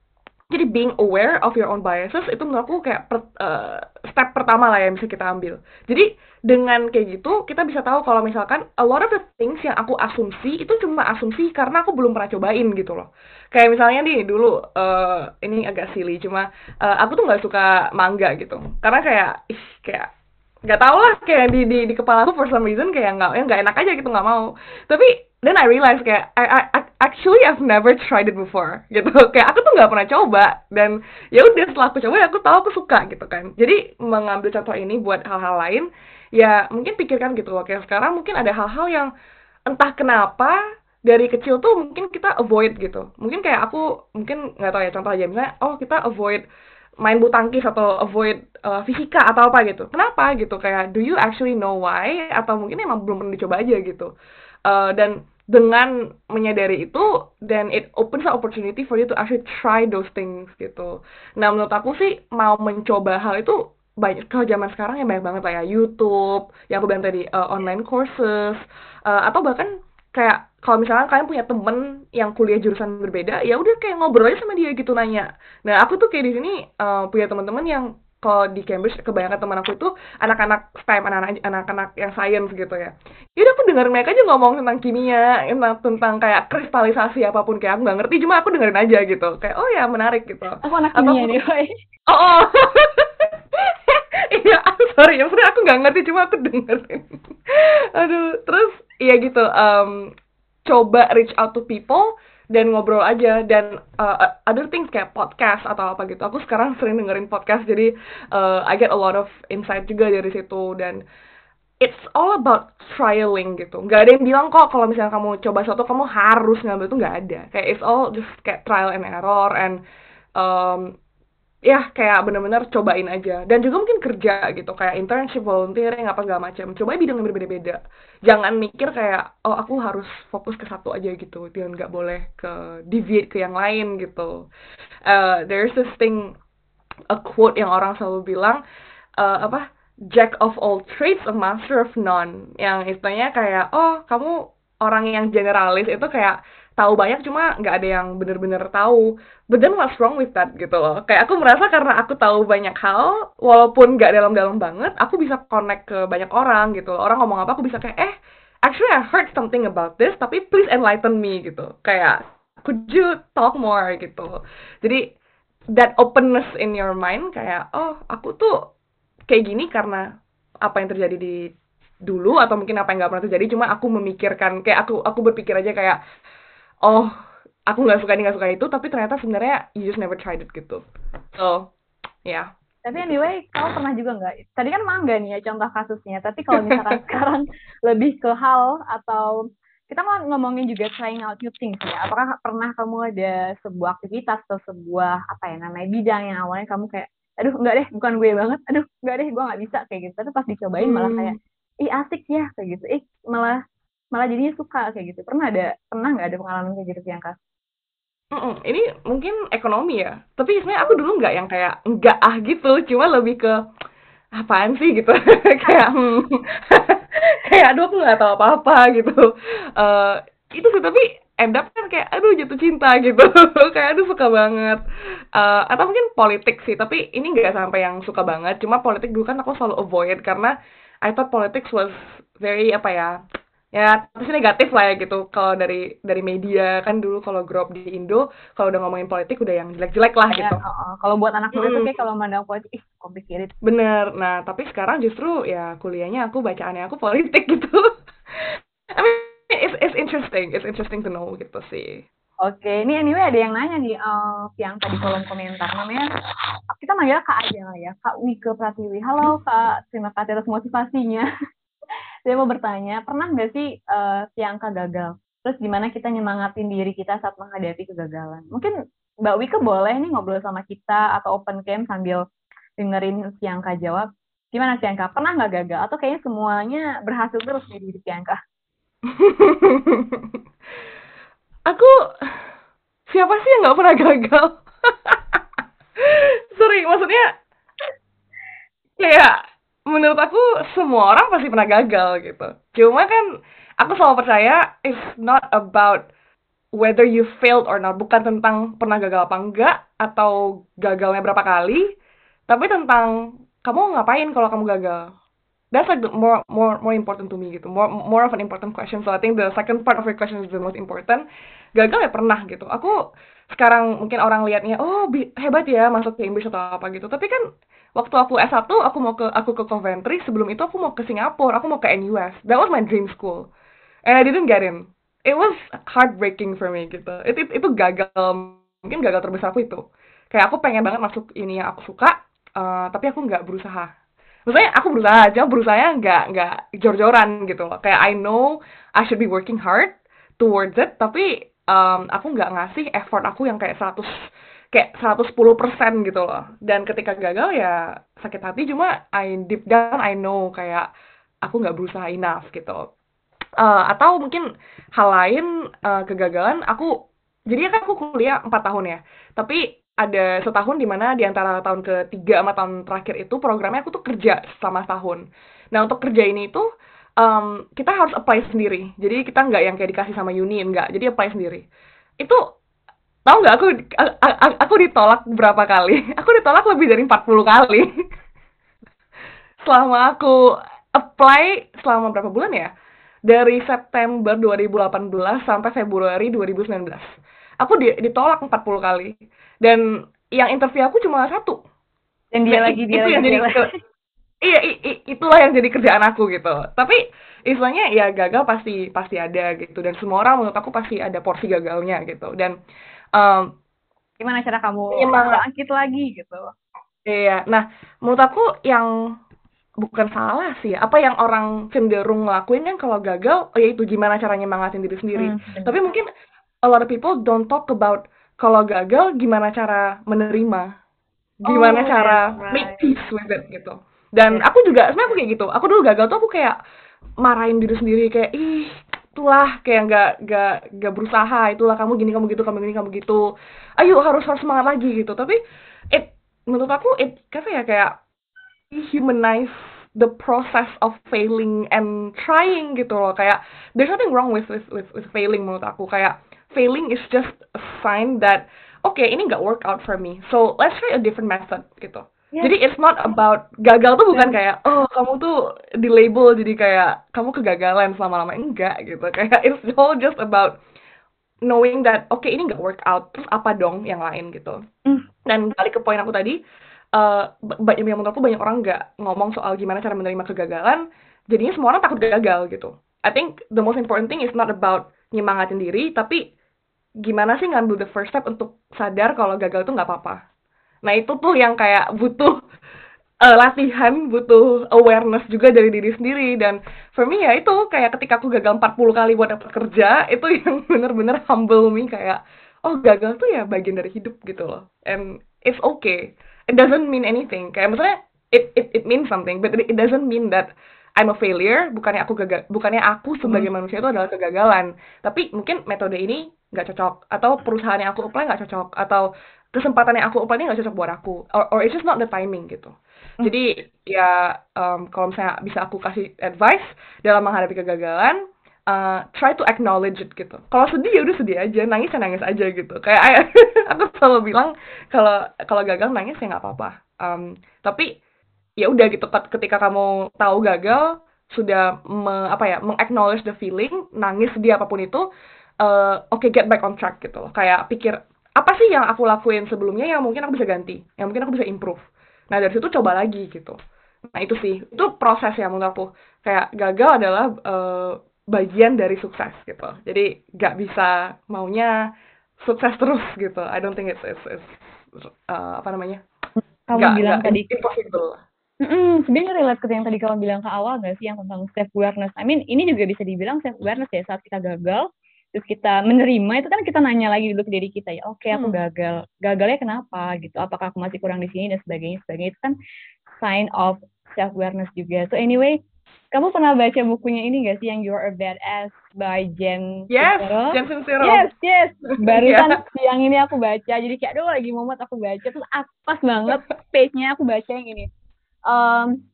jadi being aware of your own biases itu menurut aku kayak per, uh, step pertama lah yang bisa kita ambil. Jadi dengan kayak gitu kita bisa tahu kalau misalkan a lot of the things yang aku asumsi itu cuma asumsi karena aku belum pernah cobain gitu loh. Kayak misalnya nih dulu uh, ini agak silly cuma uh, aku tuh nggak suka manga gitu. Karena kayak ih kayak nggak tau lah kayak di di di kepala aku for some reason kayak nggak ya nggak enak aja gitu nggak mau. Tapi then I realize kayak I, I, I actually I've never tried it before gitu. Kayak aku tuh nggak pernah coba dan ya udah setelah aku coba aku tahu aku suka gitu kan. Jadi mengambil contoh ini buat hal-hal lain ya mungkin pikirkan gitu loh kayak sekarang mungkin ada hal-hal yang entah kenapa dari kecil tuh mungkin kita avoid gitu. Mungkin kayak aku mungkin nggak tahu ya contoh aja misalnya oh kita avoid main bulu atau avoid uh, fisika atau apa gitu. Kenapa gitu? Kayak do you actually know why atau mungkin emang belum pernah dicoba aja gitu. Uh, dan dengan menyadari itu, then it opens an opportunity for you to actually try those things gitu. Nah menurut aku sih mau mencoba hal itu banyak kalau zaman sekarang ya banyak banget lah ya YouTube, yang aku bilang tadi uh, online courses, uh, atau bahkan kayak kalau misalnya kalian punya temen yang kuliah jurusan berbeda ya udah kayak ngobrol aja sama dia gitu nanya. Nah aku tuh kayak di sini uh, punya teman-teman yang kalau di Cambridge kebanyakan teman aku itu anak-anak STEM anak-anak anak-anak yang science gitu ya. Jadi aku dengerin mereka aja ngomong tentang kimia tentang tentang kayak kristalisasi apa pun kayak aku nggak ngerti cuma aku dengerin aja gitu. Kayak oh ya menarik gitu. Aku anak kimia nih oh, oh. iya sorry yang sebenarnya aku nggak ngerti cuma aku dengerin. Aduh terus iya gitu um, coba reach out to people dan ngobrol aja. Dan uh, other things kayak podcast atau apa gitu. Aku sekarang sering dengerin podcast jadi uh, I get a lot of insight juga dari situ. Dan it's all about trialing gitu. Nggak ada yang bilang kok kalau misalnya kamu coba sesuatu kamu harus ngambil itu nggak ada. Kayak it's all just kayak trial and error and um, ya kayak bener-bener cobain aja. Dan juga mungkin kerja gitu kayak internship volunteering apa segala macam coba bidang yang berbeda-beda. Jangan mikir kayak oh aku harus fokus ke satu aja gitu. Dan nggak boleh ke deviate ke yang lain gitu. Uh, there's this thing a quote yang orang selalu bilang uh, apa jack of all trades a master of none. Yang istilahnya kayak oh kamu orang yang generalis itu kayak tahu banyak cuma nggak ada yang bener-bener tahu. But then what's wrong with that gitu loh. Kayak aku merasa karena aku tahu banyak hal walaupun nggak dalam-dalam banget aku bisa connect ke banyak orang gitu loh. Orang ngomong apa aku bisa kayak eh actually I heard something about this tapi please enlighten me gitu. Kayak could you talk more gitu. Jadi that openness in your mind kayak oh aku tuh kayak gini karena apa yang terjadi di dulu atau mungkin apa yang nggak pernah terjadi cuma aku memikirkan kayak aku aku berpikir aja kayak oh aku nggak suka ini nggak suka itu tapi ternyata sebenarnya you just never tried it gitu. So ya yeah. tapi anyway kamu pernah juga nggak? Tadi kan mangga nih ya contoh kasusnya. Tapi kalau misalkan sekarang lebih ke hal atau kita mau ngomongin juga trying out new things ya. Apakah pernah kamu ada sebuah aktivitas atau sebuah apa ya namanya bidang yang awalnya kamu kayak aduh nggak deh bukan gue banget. Aduh nggak deh gue nggak bisa kayak gitu. Tapi pas dicobain hmm. malah kayak ih asik ya kayak gitu. Ih malah malah jadinya suka kayak gitu. Pernah ada pernah nggak ada pengalaman kayak gitu Bianca? Mm -mm, ini mungkin ekonomi ya. Tapi sebenarnya aku dulu nggak yang kayak enggak ah gitu. Cuma lebih ke apaan sih? gitu. Kayak hmm, kayak aduh aku nggak tahu apa apa gitu. Uh, itu sih. Tapi end up kan kayak aduh jatuh cinta gitu. Kayak aduh suka banget. Uh, atau mungkin politik sih. Tapi ini nggak sampai yang suka banget. Cuma politik dulu kan aku selalu avoid. Karena I thought politics was very apa ya ya pasti negatif lah ya gitu. Kalau dari dari media kan dulu kalau grup di Indo kalau udah ngomongin politik udah yang jelek-jelek lah gitu. Uh, uh, kalau buat anak muda hmm. tuh kayak kalau mandang politik ih complicated bener. Nah tapi sekarang justru ya kuliahnya aku bacaannya aku politik gitu. I mean it's it's interesting. It's interesting to know gitu sih. Oke, ini anyway ada yang nanya nih, uh, yang tadi kolom komentar. Namanya, kita manggil Kak aja lah ya, Kak Wike Pratiwi. Halo Kak, terima kasih atas motivasinya. saya mau bertanya, pernah nggak sih uh, si angka gagal? Terus gimana kita nyemangatin diri kita saat menghadapi kegagalan? Mungkin Mbak Wika boleh nih ngobrol sama kita atau open cam sambil dengerin si angka jawab. Gimana si angka? Pernah nggak gagal? Atau kayaknya semuanya berhasil terus di diri si? Aku siapa sih yang nggak pernah gagal? Sorry, maksudnya kayak menurut aku semua orang pasti pernah gagal gitu. Cuma kan aku selalu percaya it's not about whether you failed or not, bukan tentang pernah gagal apa enggak atau gagalnya berapa kali, tapi tentang kamu ngapain kalau kamu gagal. That's like the more more more important to me gitu. More more of an important question. So I think the second part of your question is the most important. Gagal ya pernah gitu. Aku sekarang mungkin orang liatnya, oh hebat ya masuk Cambridge atau apa gitu. Tapi kan waktu aku S1 aku mau ke aku ke Coventry sebelum itu aku mau ke Singapura aku mau ke NUS that was my dream school. And I didn't get in. It was heartbreaking for me gitu. Itu itu gagal mungkin gagal terbesar aku itu. Kayak aku pengen banget masuk ini yang aku suka uh, tapi aku nggak berusaha. Maksudnya aku berusaha aja berusaha nggak nggak jor-joran gitu loh. Kayak I know I should be working hard towards it tapi um, aku nggak ngasih effort aku yang kayak 100 kayak 110% gitu loh. Dan ketika gagal ya sakit hati cuma I deep down I know kayak aku nggak berusaha enough gitu. Uh, atau mungkin hal lain uh, kegagalan aku jadi kan aku kuliah 4 tahun ya. Tapi ada setahun di mana di antara tahun ketiga sama tahun terakhir itu programnya aku tuh kerja selama setahun. Nah untuk kerja ini itu um, kita harus apply sendiri. Jadi kita nggak yang kayak dikasih sama uni nggak. Jadi apply sendiri. Itu Tahu nggak aku aku ditolak berapa kali? Aku ditolak lebih dari 40 kali. selama aku apply selama berapa bulan ya? Dari September 2018 sampai Februari 2019. Aku ditolak 40 kali. Dan yang interview aku cuma satu. Dan dia lagi dia lagi, dia lagi. iya itulah yang jadi kerjaan aku gitu tapi istilahnya ya gagal pasti pasti ada gitu dan semua orang menurut aku pasti ada porsi gagalnya gitu dan um, gimana cara kamu bangkit lagi gitu? Iya. Nah menurut aku yang bukan salah sih apa yang orang cenderung ngelakuin kan kalau gagal oh ya itu gimana caranya nyemangatin diri sendiri. Hmm, tapi mungkin a lot of people don't talk about kalau gagal gimana cara menerima. Gimana Oh, cara that's right. make peace with it gitu. Dan Yes. aku juga sebenarnya aku kayak gitu. Aku dulu gagal tuh aku kayak marahin diri sendiri kayak ih itulah kayak nggak nggak nggak berusaha itulah kamu gini kamu gitu kamu gini kamu gitu. Ayo harus harus semangat lagi gitu. Tapi it menurut aku it apa ya kayak humanize the process of failing and trying gitu loh. Kayak there's nothing wrong with with with, with failing menurut aku. Kayak failing is just a sign that oke ini nggak work out for me. So let's try a different method gitu Yes. jadi it's not about gagal tuh bukan kayak oh kamu tuh di label jadi kayak kamu kegagalan selama-lama. Enggak gitu. Kayak it's all just about knowing that oke ini nggak work out terus apa dong yang lain gitu. Hmm. dan balik ke poin aku tadi banyak yang menurut aku banyak orang nggak ngomong soal gimana cara menerima kegagalan jadinya semua orang takut gagal gitu. I think the most important thing is not about nyemangatin diri tapi gimana sih ngambil the first step untuk sadar kalau gagal itu nggak apa-apa nah itu tuh yang kayak butuh eh, latihan butuh awareness juga dari diri sendiri. Dan for me ya itu kayak ketika aku gagal 40 kali buat dapet kerja itu yang bener-bener humble me kayak oh gagal tuh ya bagian dari hidup gitu loh. And it's okay. It doesn't mean anything. Kayak maksudnya it it it means something but it doesn't mean that I'm a failure bukannya aku gagal bukannya aku sebagai manusia itu adalah kegagalan. Tapi mungkin metode ini nggak cocok atau perusahaan yang aku apply nggak cocok atau kesempatan yang aku ini nggak cocok buat aku. Or, or it's just not the timing gitu. Jadi ya um, kalau misalnya bisa aku kasih advice dalam menghadapi kegagalan uh, try to acknowledge it gitu. Kalau sedih ya udah sedih aja. Nangis ya nangis aja gitu. Kayak I- aku selalu bilang kalau kalau gagal nangis ya nggak apa-apa. Um, tapi ya udah gitu. Ket- ketika kamu tahu gagal sudah me, apa ya mengacknowledge the feeling nangis sedih apa pun itu uh, oke get back on track gitu loh. Kayak pikir apa sih yang aku lakuin sebelumnya yang mungkin aku bisa ganti yang mungkin aku bisa improve? Nah dari situ coba lagi gitu. Nah itu sih. Itu proses ya menurut aku. Kayak gagal adalah uh, bagian dari sukses gitu. Jadi nggak bisa maunya sukses terus gitu. I don't think it's, it's, it's uh, apa namanya? Kamu nggak bilang nggak tadi impossible. Mm-mm, sebenarnya relate ke yang tadi kamu bilang ke awal gak sih? Yang tentang self awareness. I mean ini juga bisa dibilang self awareness ya. Saat kita gagal terus kita menerima itu kan kita nanya lagi dulu ke diri kita ya oke aku Hmm. gagal gagalnya kenapa gitu apakah aku masih kurang di sini dan sebagainya sebagainya itu kan sign of self awareness juga so anyway kamu pernah baca bukunya ini gak sih yang You're a Badass by Jen yes Sincero? Jen Sincero Yes, yes. Barusan Iya. siang ini aku baca. Jadi kayak aduh lagi momen aku baca terus ah, pas banget page-nya aku baca yang ini. Um,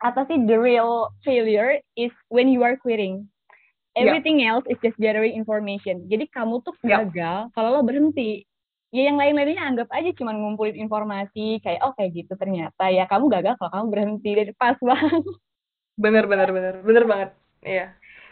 apa sih the real failure is when you are quitting. Everything else is just gathering information. Jadi kamu tuh gagal kalau lo berhenti. Ya yang lain-lainnya anggap aja cuma ngumpulin informasi kayak oh kayak gitu ternyata ya. Kamu gagal kalau kamu berhenti. Dan pas banget. bener bener bener. Bener banget. Iya.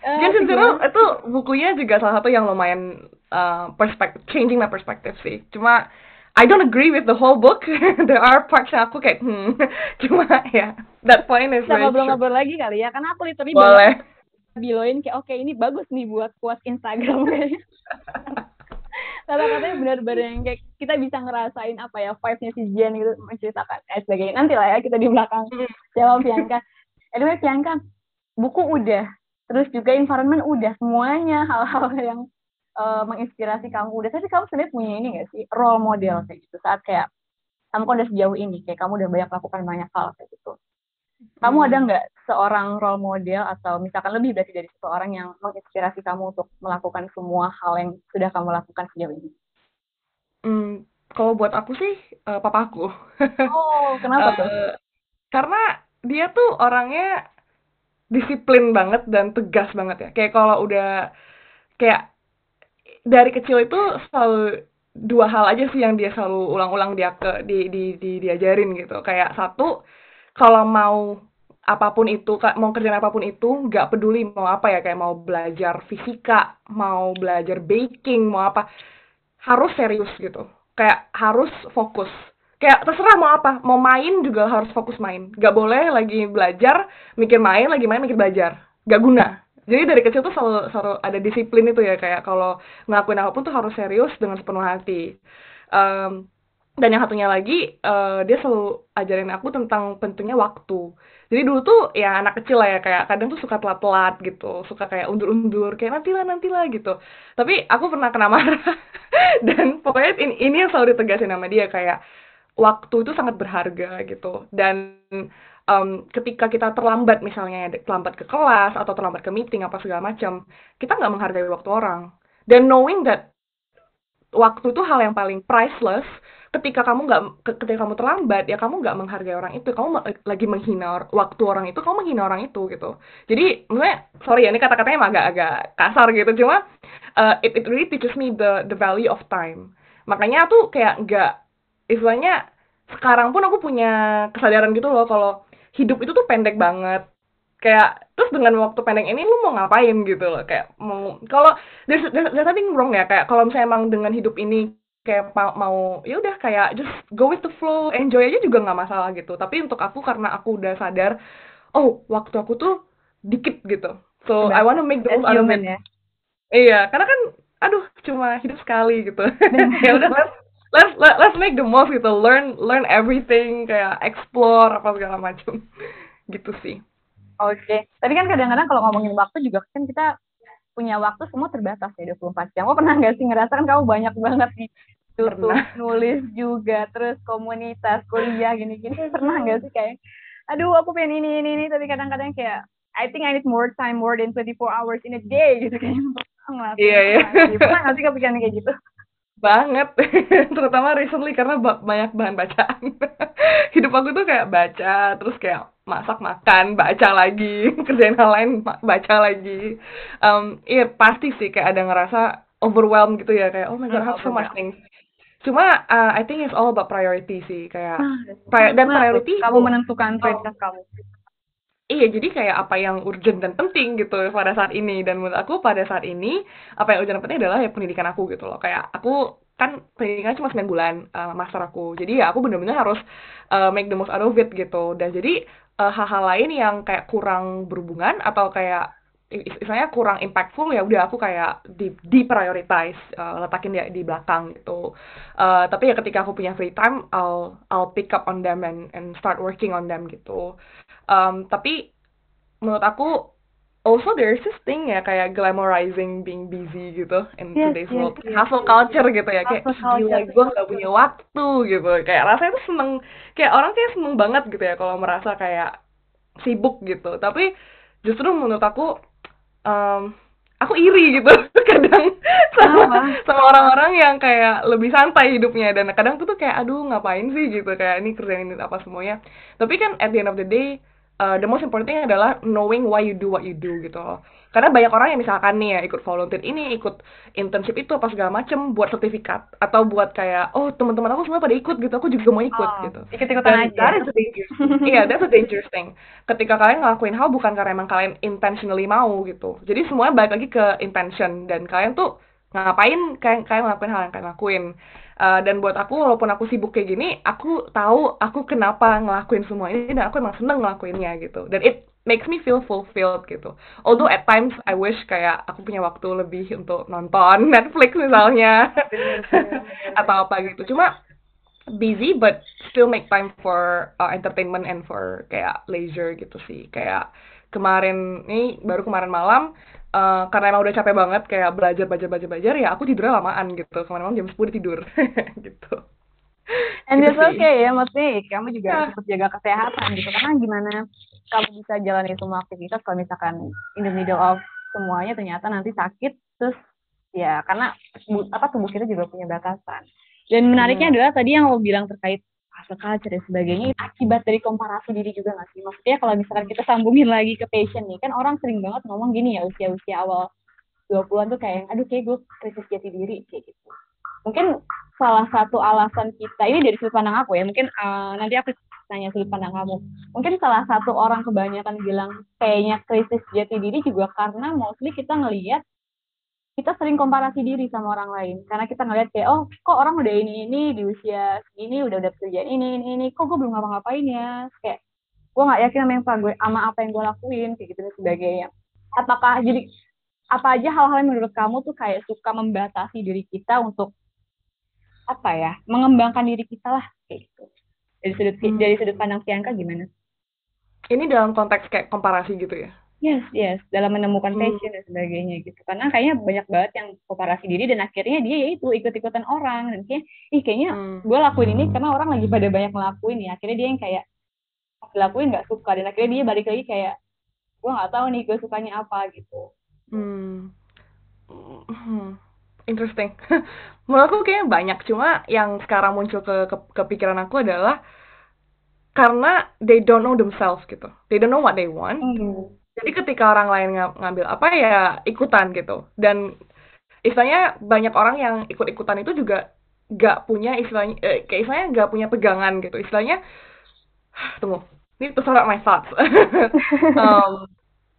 Eh, Jen Sincero gimana? itu bukunya juga salah satu yang lumayan uh, perspective changing my perspective sih. Cuma I don't agree with the whole book. There are parts yang aku kayak hmm. Cuma ya that point is Kita ngobrol-ngobrol lagi kali ya karena aku literally boleh biloin kayak oke ini bagus nih buat quote Instagram kayaknya. Kata-katanya benar-benar yang kayak kita bisa ngerasain apa ya vibe-nya si Jen gitu menceritakan eh sebagainya. Nanti lah ya kita di belakang Hmm. jawab Bianca. Anyway Bianca, buku udah, terus juga environment udah, semuanya hal-hal yang eh, menginspirasi kamu udah. Tapi kamu sebenarnya punya ini gak sih role model kayak gitu saat kayak kamu kan udah sejauh ini, kayak kamu udah banyak lakukan banyak hal kayak gitu. Kamu Hmm. ada nggak seorang role model atau misalkan lebih berarti dari satu orang yang menginspirasi kamu untuk melakukan semua hal yang sudah kamu lakukan sejauh ini? Hmm, kalau buat aku sih uh, papaku Oh, kenapa tuh? Eh, karena dia tuh orangnya disiplin banget dan tegas banget ya. Kayak kalau udah kayak dari kecil itu selalu dua hal aja sih yang dia selalu ulang-ulang dia ke di, di, di diajarin gitu. Kayak satu kalau mau apa pun itu mau kerjaan apa pun itu nggak peduli mau apa ya kayak mau belajar fisika mau belajar baking mau apa harus serius gitu. Kayak harus fokus. Kayak terserah mau apa mau main juga harus fokus main. Gak boleh lagi belajar mikir main lagi main mikir belajar. Gak guna. Jadi dari kecil tuh selalu selalu ada disiplin itu ya kayak kalau ngelakuin apa pun tuh harus serius dengan sepenuh hati. Um, dan yang satunya lagi uh, dia selalu ajarin aku tentang pentingnya waktu. Jadi dulu tuh ya anak kecil lah ya kayak kadang tuh suka telat-telat gitu suka kayak undur-undur kayak nantilah nantilah gitu. Tapi aku pernah kena marah. Dan pokoknya ini, ini yang selalu ditegasin sama dia kayak waktu itu sangat berharga gitu. Dan um, ketika kita terlambat misalnya terlambat ke kelas atau terlambat ke meeting apa segala macam kita nggak menghargai waktu orang. Dan knowing that waktu itu hal yang paling priceless ketika kamu nggak ketika kamu terlambat ya kamu nggak menghargai orang itu. Kamu lagi menghina waktu orang itu kamu menghina orang itu gitu. Jadi maksudnya sorry ya ini kata-katanya agak-agak kasar gitu. Cuma uh, it, it really teaches me the the value of time. Makanya tuh kayak nggak istilahnya sekarang pun aku punya kesadaran gitu loh kalau hidup itu tuh pendek banget. Kayak terus dengan waktu pendek ini lu mau ngapain gitu loh. Kayak mau kalau there's, there's, there's nothing wrong ya. Kayak kalau misalnya emang dengan hidup ini kayak mau, ya udah kayak just go with the flow enjoy aja juga nggak masalah gitu. Tapi untuk aku karena aku udah sadar oh waktu aku tuh dikit gitu. So Benar. I wanna make the most out of it. ya? iya karena kan aduh cuma hidup sekali gitu. Ya udah let's let, let's make the most gitu. Learn learn everything kayak explore apa segala macam. Gitu sih. Oke. Okay. tapi kan kadang-kadang kalau ngomongin waktu juga kan kita punya waktu semua terbatas ya 24 jam. Kamu pernah nggak sih ngerasakan kamu banyak banget nih tutup nulis juga terus komunitas kuliah gini-gini. Pernah nggak sih kayak aduh aku pengen ini ini ini tapi kadang-kadang kayak I think I need more time more than 24 hours in a day gitu kayak iya iya. Pernah nggak sih? Kepikiran kayak gitu? Banget. Terutama recently karena banyak bahan bacaan. Hidup aku tuh kayak baca terus kayak masak makan baca lagi kerjain hal lain baca lagi. Um, iya pasti sih kayak ada ngerasa overwhelmed gitu ya kayak oh my god I have so much things cuma uh, I think it's all about priority sih kayak ah, dan priority kamu menentukan prioritas oh. kamu Iya, jadi kayak apa yang urgent dan penting gitu pada saat ini. Dan menurut aku pada saat ini, apa yang urgent dan penting adalah ya pendidikan aku gitu loh. Kayak aku kan pendidikan cuma 9 bulan uh, master aku. Jadi ya aku bener-bener harus uh, make the most out of it gitu. Dan jadi hal hal-hal lain yang kayak kurang berhubungan atau kayak istilahnya kurang impactful ya udah aku kayak di di prioritize uh, letakin dia di belakang gitu. Uh, tapi ya ketika aku punya free time I'll I'll pick up on them and and start working on them gitu. Um, tapi menurut aku also there's this thing ya kayak glamorizing being busy gitu in yes, today's yes, world. yes, hustle yes. culture gitu ya kayak gila gue gak punya waktu gitu. Kayak rasanya tuh seneng kayak orang kayak seneng banget gitu ya kalau merasa kayak sibuk gitu. Tapi justru menurut aku um, aku iri gitu kadang. Sama sama orang-orang yang kayak lebih santai hidupnya. Dan kadang tuh tuh kayak aduh ngapain sih? gitu kayak ini kerjain ini apa semuanya? Tapi kan at the end of the day uh, the most important thing adalah knowing why you do what you do gitu loh. Karena banyak orang yang misalkan nih ya ikut volunteer ini, ikut internship itu apa segala macem buat sertifikat atau buat kayak oh teman-teman aku semua pada ikut gitu, aku juga mau ikut oh, gitu. Ikut-ikutan aja. That is a dangerous. Iya, yeah, that's a dangerous thing. Ketika kalian ngelakuin hal bukan karena emang kalian intentionally mau gitu. Jadi semuanya balik lagi ke intention dan kalian tuh ngapain kalian kalian ngelakuin hal yang kalian lakuin uh, dan buat aku walaupun aku sibuk kayak gini aku tahu aku kenapa ngelakuin semua ini dan aku emang seneng ngelakuinnya gitu dan it makes me feel fulfilled gitu. Although at times I wish kayak aku punya waktu lebih untuk nonton Netflix misalnya atau apa gitu. Cuma busy but still make time for uh, entertainment and for kayak leisure gitu sih. Kayak kemarin ini baru kemarin malam uh, karena emang udah capek banget kayak belajar belajar belajar belajar ya aku tidurnya lamaan gitu. Kemarin jam sepuluh tidur gitu. And gitu it's okay ya maksudnya kamu juga yeah. harus jaga kesehatan gitu. Karena gimana kamu bisa jalani semua aktivitas kalau misalkan in the middle of semuanya ternyata nanti sakit terus ya karena apa tubuh kita juga punya batasan dan menariknya hmm. adalah tadi yang lo bilang terkait hustle culture dan sebagainya akibat dari komparasi diri juga nggak sih? Maksudnya kalau misalkan kita sambungin lagi ke passion nih, kan orang sering banget ngomong gini ya usia-usia awal 20-an tuh kayak, aduh kayak gue krisis jati diri, kayak gitu. Mungkin salah satu alasan kita, ini dari sudut pandang aku ya, mungkin uh, nanti aku nanya sudut pandang kamu. Mungkin salah satu orang kebanyakan bilang kayaknya krisis jati diri juga karena mostly kita ngelihat kita sering komparasi diri sama orang lain. Karena kita ngeliat kayak oh kok orang udah ini ini di usia segini udah udah kerjaan ini ini ini kok gue belum ngapa-ngapain ya? Kayak gue nggak yakin sama yang gue sama apa yang gue lakuin kayak gitu dan sebagainya. Apakah jadi apa aja hal-hal yang menurut kamu tuh kayak suka membatasi diri kita untuk apa ya mengembangkan diri kita lah kayak gitu dari sudut Hmm. dari sudut pandang Priyanka gimana? Ini dalam konteks kayak komparasi gitu ya. Yes, yes, dalam menemukan Hmm. passion dan sebagainya gitu. Karena kayaknya banyak banget yang komparasi diri dan akhirnya dia ya itu ikut-ikutan orang dan kayak ih kayaknya Hmm. gue lakuin ini karena orang lagi pada banyak ngelakuin ya. Akhirnya dia yang kayak lakuin nggak suka dan akhirnya dia balik lagi kayak gue nggak tahu nih gue sukanya apa gitu. Hmm. Hmm. Interesting. Menurut aku kayaknya banyak, cuma yang sekarang muncul ke, ke kepikiran aku adalah karena they don't know themselves gitu. They don't know what they want. Jadi ketika orang lain nga- ngambil apa ya ikutan gitu. Dan istilahnya banyak orang yang ikut-ikutan itu juga gak punya istilahnya eh, kayak istilahnya gak punya pegangan gitu. Istilahnya tunggu. Ini to sort out my thoughts. um,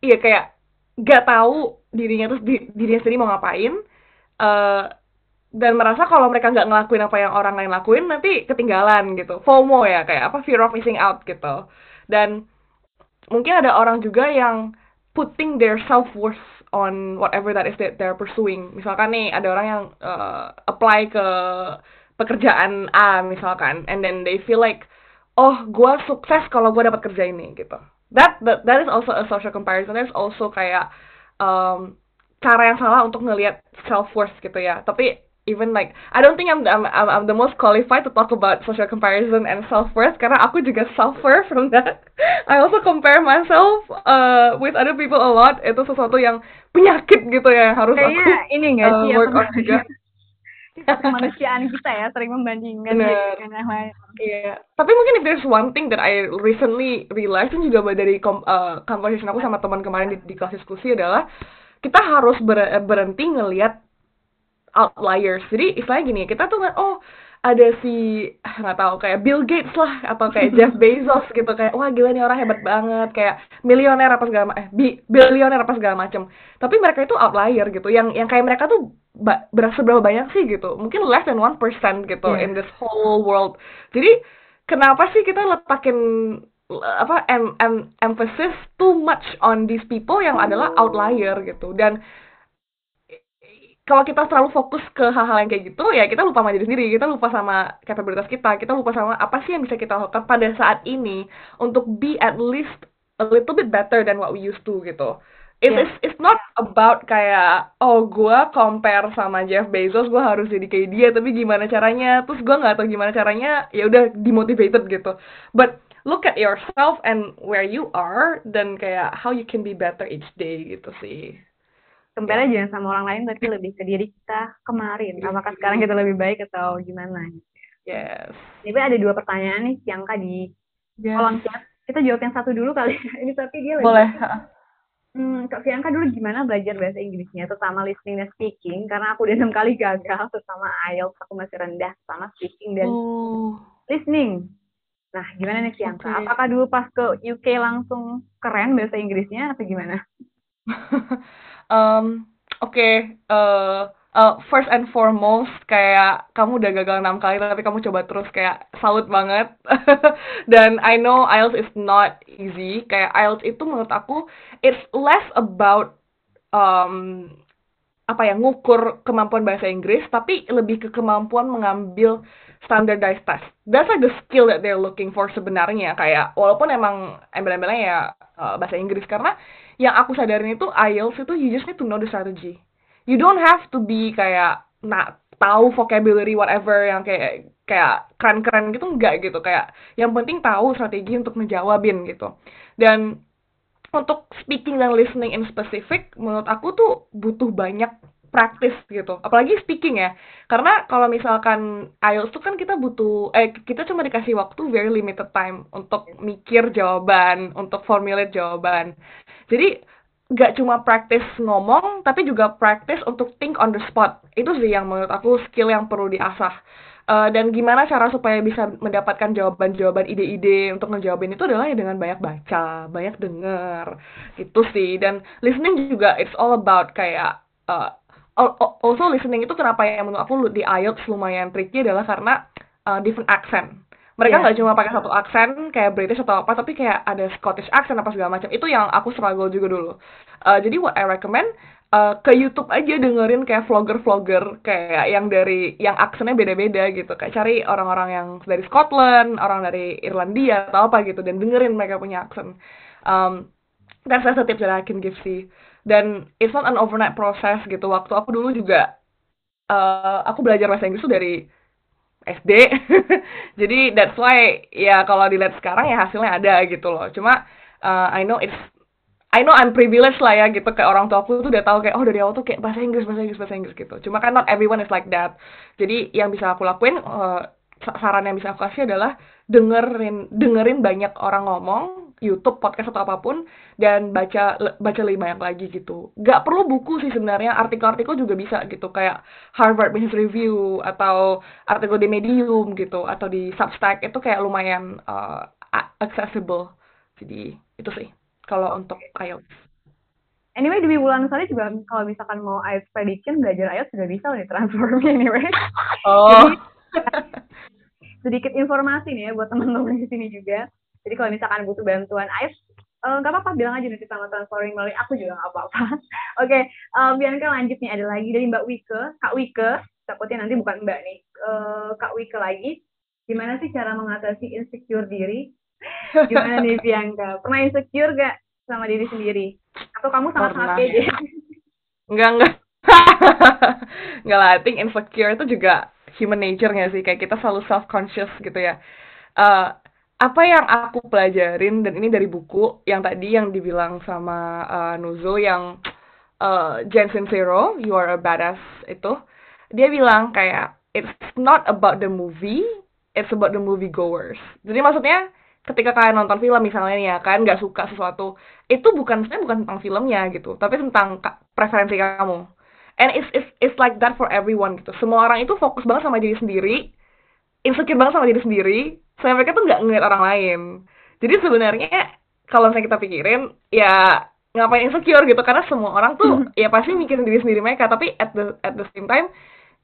iya kayak gak tahu dirinya terus di, dirinya sendiri mau ngapain eh dan merasa kalau mereka nggak ngelakuin apa yang orang lain lakuin nanti ketinggalan gitu. FOMO ya kayak apa fear of missing out gitu. Dan mungkin ada orang juga yang putting their self worth on whatever that is that they're pursuing. Misalkan nih ada orang yang eh, apply ke pekerjaan A misalkan and then they feel like oh gue sukses kalau gue dapat kerja ini gitu. That that that is also a social comparison. There's also kayak um, cara yang salah untuk ngelihat self worth gitu ya. Tapi even like I don't think I'm, I'm I'm I'm the most qualified to talk about social comparison and self worth karena aku juga suffer from that. I also compare myself uh, with other people a lot. Itu sesuatu yang penyakit gitu ya harus Kayaknya aku ini nggak uh, sih work apa on juga. Kemanusiaan kita ya sering membandingkan Bener. dengan yang lain. Iya, tapi mungkin if there's one thing that I recently realized dan juga dari kom- uh, conversation aku sama teman kemarin di, di kelas diskusi adalah kita harus ber- berhenti ngelihat outliers. Jadi istilahnya gini, kita tuh nggak oh ada si nggak tahu kayak Bill Gates lah atau kayak Jeff Bezos gitu kayak wah gila nih orang hebat banget kayak milioner apa segala eh bi bilioner apa segala macem. Tapi mereka itu outlier gitu. Yang yang kayak mereka tuh berasa berapa banyak sih gitu. Mungkin less than one percent gitu Yeah. in this whole world. Jadi kenapa sih kita letakin apa em, em, emphasis too much on these people yang adalah outlier gitu? Dan kalau kita terlalu fokus ke hal-hal yang kayak gitu ya kita lupa sama diri sendiri kita lupa sama kapabilitas kita kita lupa sama apa sih yang bisa kita lakukan pada saat ini untuk be at least a little bit better than what we used to gitu. It's, Yeah. it's, it's not about kayak oh gua compare sama Jeff Bezos gua harus jadi kayak dia tapi gimana caranya? Terus gua nggak tahu gimana caranya ya udah demotivated gitu. But look at yourself and where you are dan kayak how you can be better each day gitu sih Compare jangan sama orang lain tapi lebih ke diri kita kemarin. Diri Apakah sekarang kita lebih baik atau gimana? yes Ini ada dua pertanyaan nih yang di Yes. kolom chat. Kita jawab yang satu dulu kali. Ini tapi dia lagi- boleh Hmm, Kak Fianka dulu gimana belajar bahasa Inggrisnya, terutama listening dan speaking, karena aku udah enam kali gagal, terutama IELTS aku masih rendah, sama speaking dan Oh. listening. Nah, gimana nih Fianka? Oke. Apakah dulu pas ke UK langsung keren bahasa Inggrisnya atau gimana? um, oke eh, eh, first and foremost kayak kamu udah gagal enam kali tapi kamu coba terus kayak salut banget. Dan I know IELTS is not easy. Kayak IELTS itu menurut aku it's less about um, apa ya ngukur kemampuan bahasa Inggris tapi lebih ke kemampuan mengambil standardized test. That's like the skill that they're looking for sebenarnya. Kayak walaupun emang embel-embelnya ya uh, bahasa Inggris. Karena yang aku sadarin itu IELTS itu you just need to know the strategy. You don't have to be kayak nak tahu vocabulary whatever yang kayak kayak keren-keren gitu enggak gitu kayak yang penting tahu strategi untuk ngejawabin gitu. Dan untuk speaking dan listening in specific menurut aku tuh butuh banyak praktis gitu apalagi speaking ya karena kalau misalkan IELTS tuh kan kita butuh eh kita cuma dikasih waktu very limited time untuk mikir jawaban untuk formulate jawaban jadi nggak cuma praktis ngomong tapi juga praktis untuk think on the spot. Itu sih yang menurut aku skill yang perlu diasah. Eh, dan gimana cara supaya bisa mendapatkan jawaban-jawaban ide-ide untuk ngejawabin itu adalah ya dengan banyak baca, banyak denger, gitu sih. Dan listening juga it's all about kayak uh, also listening itu kenapa ya menurut aku di IELTS lumayan tricky adalah karena uh, different accent mereka Iya. nggak cuma pakai satu aksen kayak British atau apa tapi kayak ada Scottish accent apa segala macam. Itu yang aku struggle juga dulu. Uh, jadi what I recommend uh, ke YouTube aja dengerin kayak vlogger-vlogger kayak yang dari yang aksennya beda-beda gitu. Kayak cari orang-orang yang dari Scotland orang dari Irlandia atau apa gitu dan dengerin mereka punya aksen. Um, that's that's a tip that I can give sih. Dan it's not an overnight process gitu. Waktu aku dulu juga uh, aku belajar bahasa Inggris tuh dari SD jadi that's why ya kalau dilihat sekarang ya hasilnya ada gitu loh. Cuma uh, I know it's I know I'm privileged lah ya gitu kayak orang tua aku tuh udah tahu kayak oh dari awal tuh kayak bahasa Inggris bahasa Inggris bahasa Inggris gitu. Cuma kan not everyone is like that. Jadi yang bisa aku lakuin uh, sa- saran yang bisa aku kasih adalah dengerin dengerin banyak orang ngomong YouTube podcast atau apa pun dan baca baca lebih banyak lagi gitu. Gak perlu buku sih sebenarnya artikel-artikel juga bisa gitu kayak Harvard Business Review atau artikel di Medium gitu atau di Substack itu kayak lumayan uh, accessible. Jadi itu sih kalau untuk IELTS Anyway, di bulan sekali juga kalau misalkan mau IELTS prediction, belajar IELTS juga bisa di transform anyway. oh. Sedikit informasi nih ya buat teman-teman di sini juga. Jadi kalau misalkan butuh bantuan IELTS, eh, nggak apa-apa bilang aja nanti sama transforming melalui aku juga nggak apa-apa. Oke, eh, Bianca lanjut nih ada lagi dari Mbak Wike, Kak Wike, takutnya nanti bukan Mbak nih, Eh, Kak Wike lagi. Gimana sih cara mengatasi insecure diri? Gimana nih Bianca? Pernah insecure gak sama diri sendiri? Atau kamu sangat-sangat pede? Enggak, enggak. enggak lah, I think insecure itu juga human nature nggak sih? Kayak kita selalu self-conscious gitu ya. Eh, apa yang aku pelajarin, dan ini dari buku, yang tadi yang dibilang sama eh, Nuzo, yang eh, Jen Sincero, You Are a Badass itu, dia bilang kayak, it's not about the movie, it's about the movie goers. Jadi maksudnya, ketika kalian nonton film misalnya nih ya, kalian nggak suka sesuatu, itu bukan sebenarnya bukan tentang filmnya gitu, tapi tentang preferensi kamu. And it's it's it's like that for everyone gitu. Semua orang itu fokus banget sama diri sendiri, insecure banget sama diri sendiri, sampai mereka tuh nggak ngeliat orang lain. Jadi sebenarnya kalau misalnya kita pikirin, ya ngapain insecure gitu karena semua orang tuh ya pasti mikirin diri sendiri mereka tapi at the at the same time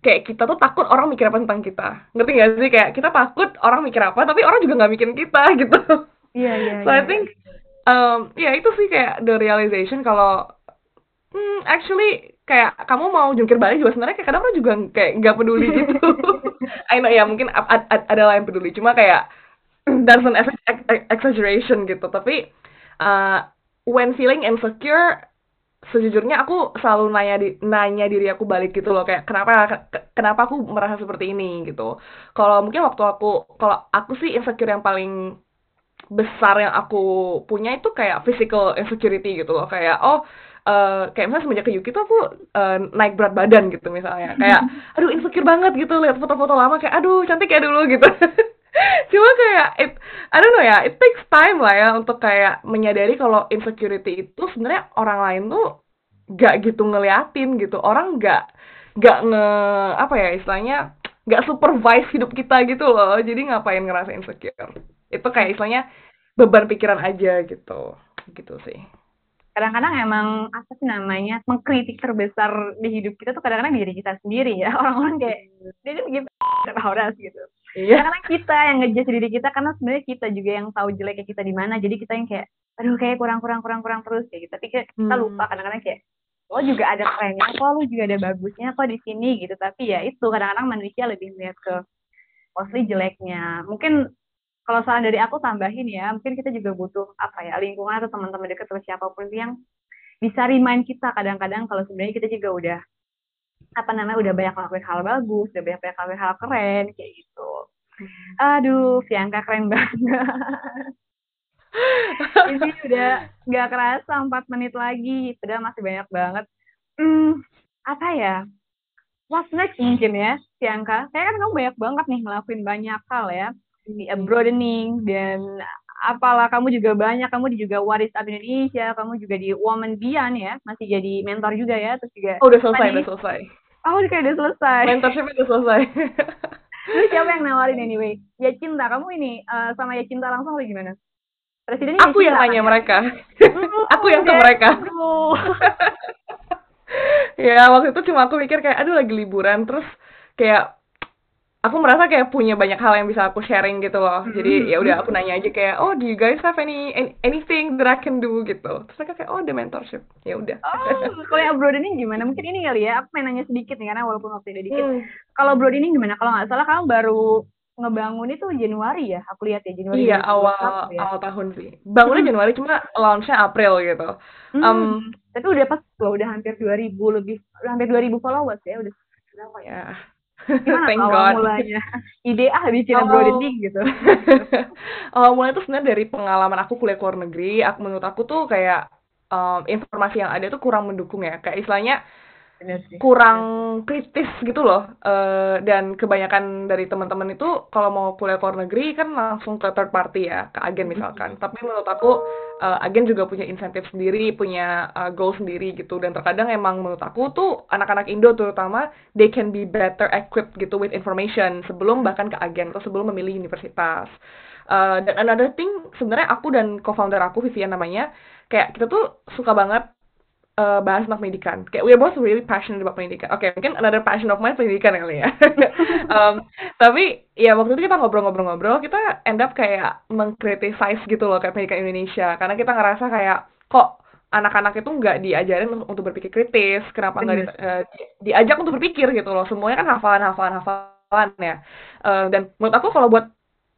kayak kita tuh takut orang mikir apa tentang kita ngerti gak sih kayak kita takut orang mikir apa tapi orang juga nggak mikirin kita gitu Iya, iya. so I think um, ya itu sih kayak the realization kalau hmm, actually kayak kamu mau jungkir balik juga sebenarnya kayak kadang orang juga kayak nggak peduli gitu. I know ya mungkin a- a- a- ada yang peduli. Cuma kayak that's an ex- ex- ex- exaggeration gitu. Tapi uh, when feeling insecure sejujurnya aku selalu nanya di nanya diri aku balik gitu loh. Kayak kenapa ke- kenapa aku merasa seperti ini gitu. Kalau mungkin waktu aku kalau aku sih insecure yang paling besar yang aku punya itu kayak physical insecurity gitu loh. Kayak oh eh kayak misalnya semenjak ke Yuki tuh aku eh, naik berat badan gitu misalnya. Kayak aduh insecure banget gitu. Lihat foto-foto lama kayak aduh cantik ya dulu gitu. Cuma kayak it I don't know ya it takes time lah ya untuk kayak menyadari kalau insecurity itu sebenarnya orang lain tuh gak gitu ngeliatin gitu. Orang gak gak nge apa ya istilahnya gak supervise hidup kita gitu loh. Jadi ngapain ngerasa insecure? Itu kayak istilahnya beban pikiran aja gitu. Gitu sih kadang-kadang emang apa sih namanya mengkritik terbesar di hidup kita tuh kadang-kadang diri kita sendiri ya. Orang-orang kayak dia kan gitu Horas gitu. Iya. Kadang-kadang kita yang ngejudge diri kita karena sebenarnya kita juga yang tahu jeleknya kita di mana. Jadi kita yang kayak aduh kayak kurang kurang kurang kurang terus kayak gitu. Tapi kayak kita Hmm. lupa kadang-kadang kayak lo juga ada kerennya kok lo juga ada bagusnya kok di sini gitu. Tapi ya itu kadang-kadang manusia lebih melihat ke mostly jeleknya. Mungkin kalau saran dari aku tambahin ya mungkin kita juga butuh apa ya lingkungan atau teman-teman dekat atau siapa pun yang bisa remind kita kadang-kadang kalau sebenarnya kita juga udah apa namanya udah banyak ngelakuin hal bagus udah banyak banyak ngelakuin hal keren kayak gitu. Aduh Bianca keren banget. Ini udah nggak kerasa empat menit lagi padahal masih banyak banget. Hmm apa ya what's next mungkin ya Bianca kayak kan kamu banyak banget nih ngelakuin banyak hal ya broadening. Dan apalah kamu juga banyak kamu juga What is Up Indonesia kamu juga di Woman Bian ya masih jadi mentor juga ya terus juga oh, udah selesai udah selesai. Oh kayak udah selesai. Mentorship udah selesai. Terus siapa yang nawarin anyway? Ya Cinta, kamu ini eh, sama Ya Cinta langsung atau gimana? Presidennya aku Ya yang Cinta, nanya kan? mereka. Mm, aku yang ke mereka. ya waktu itu cuma aku mikir kayak aduh lagi liburan. Terus kayak aku merasa kayak punya banyak hal yang bisa aku sharing gitu loh jadi ya udah aku nanya aja kayak oh do you guys have any an- anything that I can do gitu terus mereka kayak oh the mentorship ya udah Oh, kalau yang abroad ini gimana? Mungkin ini kali ya, aku pengen nanya sedikit nih, karena walaupun waktu dikit. Hmm. Kalau abroad ini gimana? Kalau nggak salah kamu baru ngebangun itu Januari ya? Aku lihat ya, Januari. iya 2021 awal ya. awal tahun sih bangunnya Januari cuma launchnya April gitu Hmm, um, tapi udah pas loh, udah hampir 2000 lebih, hampir 2000 followers ya, udah berapa ya? Gimana thank tuh awal God mulanya? Ide ah bikin abroadening gitu. awal mulai itu sebenarnya dari pengalaman aku kuliah ke luar negeri aku menurut aku tuh kayak um, informasi yang ada tuh kurang mendukung ya kayak istilahnya Bener sih. kurang kritis gitu loh. Eh, dan kebanyakan dari teman-teman itu kalau mau kuliah ke luar negeri kan langsung ke third party ya ke agen misalkan. Tapi menurut aku eh, agen juga punya insentif sendiri punya eh, goal sendiri gitu. Dan terkadang emang menurut aku tuh anak-anak Indo terutama they can be better equipped gitu with information sebelum bahkan ke agen atau sebelum memilih universitas. Eh, dan another thing sebenarnya aku dan co-founder aku Vivian namanya kayak kita tuh suka banget eh, bahas tentang pendidikan. Kayak we're both really passionate about pendidikan. Oke, mungkin another passion of mine pendidikan kali ya. um, tapi ya waktu itu kita ngobrol-ngobrol-ngobrol, kita end up kayak mengkritisize gitu loh kayak pendidikan Indonesia. Karena kita ngerasa kayak kok anak-anak itu nggak diajarin untuk, untuk berpikir kritis, kenapa nggak di- di- diajak untuk berpikir gitu loh. Semuanya kan hafalan-hafalan-hafalan ya. Eh, dan menurut aku kalau buat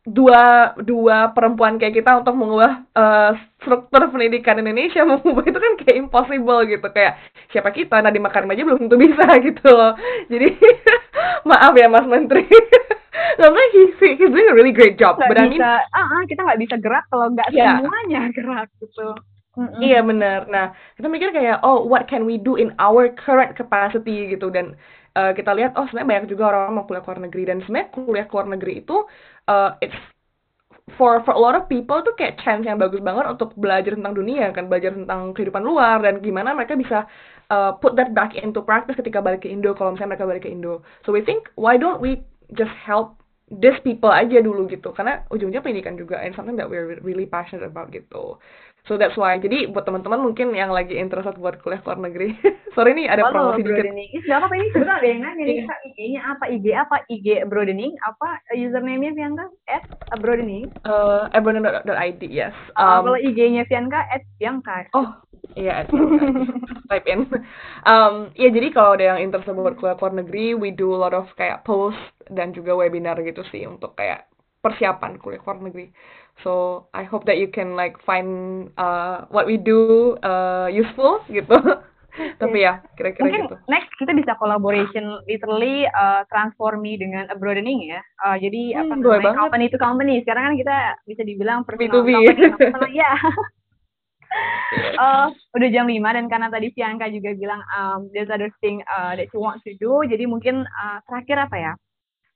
dua dua perempuan kayak kita untuk mengubah eh, struktur pendidikan Indonesia mengubah itu kan kayak impossible gitu kayak siapa kita Nadiem Makarim aja belum tentu bisa gitu loh jadi maaf ya Mas Menteri karena he, he- he's doing a really great job Nggak but I mean bisa, ah, ah, kita nggak bisa gerak kalau nggak Iya. semuanya gerak gitu. Mm-mm. Iya benar. Nah kita mikir kayak oh what can we do in our current capacity gitu dan eh, kita lihat oh sebenarnya banyak juga orang mau kuliah ke luar negeri dan sebenarnya kuliah ke luar negeri itu eh, it's for for a lot of people tuh kayak chance yang bagus banget untuk belajar tentang dunia kan belajar tentang kehidupan luar dan gimana mereka bisa uh, put that back into practice ketika balik ke Indo kalau misalnya mereka balik ke Indo. So we think why don't we just help these people aja dulu gitu karena ujung-ujungnya pendidikan juga and something that we're really passionate about gitu. So that's why. Jadi buat teman-teman mungkin yang lagi interested buat kuliah luar negeri. Sorry nih ada Follow promosi dikit. Broadening. Ih, nggak apa-apa ini sebenarnya ada yang nanya nih, Iya. Kak, IG-nya apa? IG apa? IG Broadening apa? Username-nya Bianca? At Broadening. Uh, ebronen.id, yes. Uh, Um, kalau IG-nya Bianca, at Bianca. Oh, iya. type in. Um, ya jadi kalau ada yang interested buat kuliah luar negeri, we do a lot of kayak post dan juga webinar gitu sih untuk kayak persiapan kuliah luar negeri. So I hope that you can like find uh, what we do uh, useful gitu. Tapi ya kira-kira Mungkin gitu. next kita bisa collaboration literally uh, transform me dengan a broadening ya. Uh, jadi Hmm, apa namanya banget. company to company. Sekarang kan kita bisa dibilang personal B2B. company, ya. Uh, udah jam 5 dan karena tadi Bianca juga bilang um, there's other thing uh, that you want to do. Jadi mungkin uh, terakhir apa ya?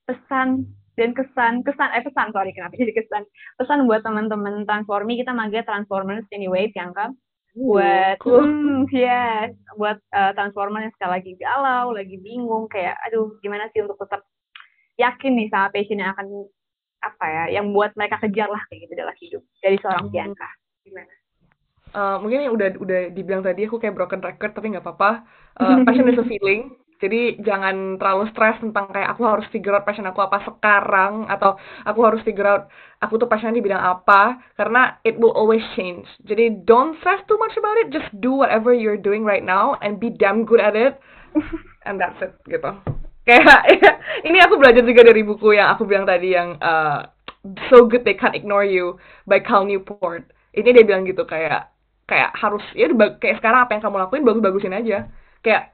Pesan dan kesan kesan eh pesan sorry kenapa jadi kesan pesan buat teman-teman transformi kita manggil transformers anyway Bianca buat cool. hmm, yes buat uh, transformer yang sekali lagi galau lagi bingung kayak aduh gimana sih untuk tetap yakin nih sama passion yang akan apa ya yang buat mereka kejar lah kayak gitu dalam hidup dari seorang Hmm. Bianca gimana Uh, mungkin yang udah udah dibilang tadi aku kayak broken record tapi nggak apa-apa. Uh, passion is a feeling. Jadi jangan terlalu stres tentang kayak aku harus figure out passion aku apa sekarang atau aku harus figure out aku tuh passion di bidang apa karena it will always change. Jadi don't stress too much about it. Just do whatever you're doing right now and be damn good at it. And that's it gitu. Kayak ini aku belajar juga dari buku yang aku bilang tadi yang uh, So Good They Can't Ignore You by Cal Newport. Ini dia bilang gitu kayak kayak harus ya kayak sekarang apa yang kamu lakuin bagus-bagusin aja. Kayak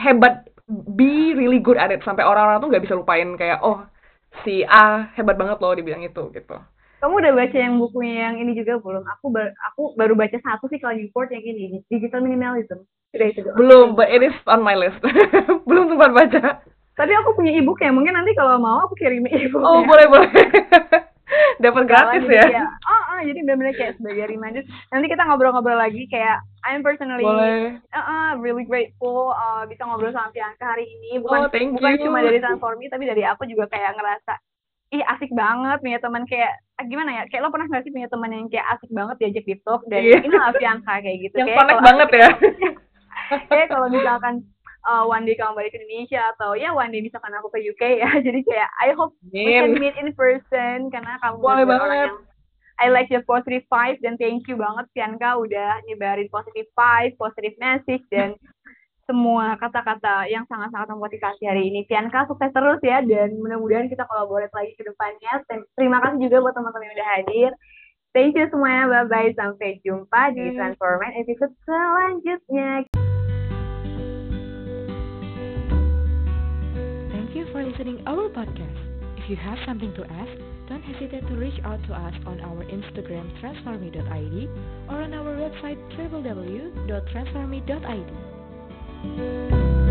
hebat be really good at it sampai orang-orang tuh nggak bisa lupain kayak oh si A hebat banget loh dibilang itu gitu. kamu udah baca yang bukunya yang ini juga belum aku bar- aku baru baca satu sih kalau Newport yang ini digital minimalism itu. Belum, but it is on my list. Belum sempat baca. tapi aku punya ebook ya mungkin nanti kalau mau aku kirim ebook Oh, boleh boleh. Dapat gratis ya. oh, oh, jadi benar-benar kayak sebagai reminder nanti kita ngobrol-ngobrol lagi kayak I'm personally Boleh. uh, uh, really grateful uh, bisa ngobrol sama Bianca hari ini bukan Oh, thank bukan you. cuma dari Transformi tapi dari aku juga kayak ngerasa ih asik banget punya teman kayak ah, gimana ya kayak lo pernah nggak sih punya teman yang kayak asik banget diajak di talk dan Iya. ini lah Bianca kayak gitu Yang Kayak connect banget ya. kayak kalau misalkan uh, one day kamu balik ke Indonesia atau ya one day misalkan aku ke UK ya. Jadi kayak I hope we can meet in person karena kamu Boleh bener-bener orang banget. yang I like your positive vibes dan thank you banget Pianka udah nyebarin positive vibes, positive message dan semua kata-kata yang sangat-sangat memotivasi hari ini. Pianka sukses terus ya dan mudah-mudahan kita kolaborate lagi ke depannya. Terima kasih juga buat teman-teman yang udah hadir. Thank you semuanya. Bye-bye. Sampai jumpa di. Transformation episode selanjutnya. Listening our podcast. If you have something to ask, don't hesitate to reach out to us on our Instagram transforme.id or on our website www.transforme.id.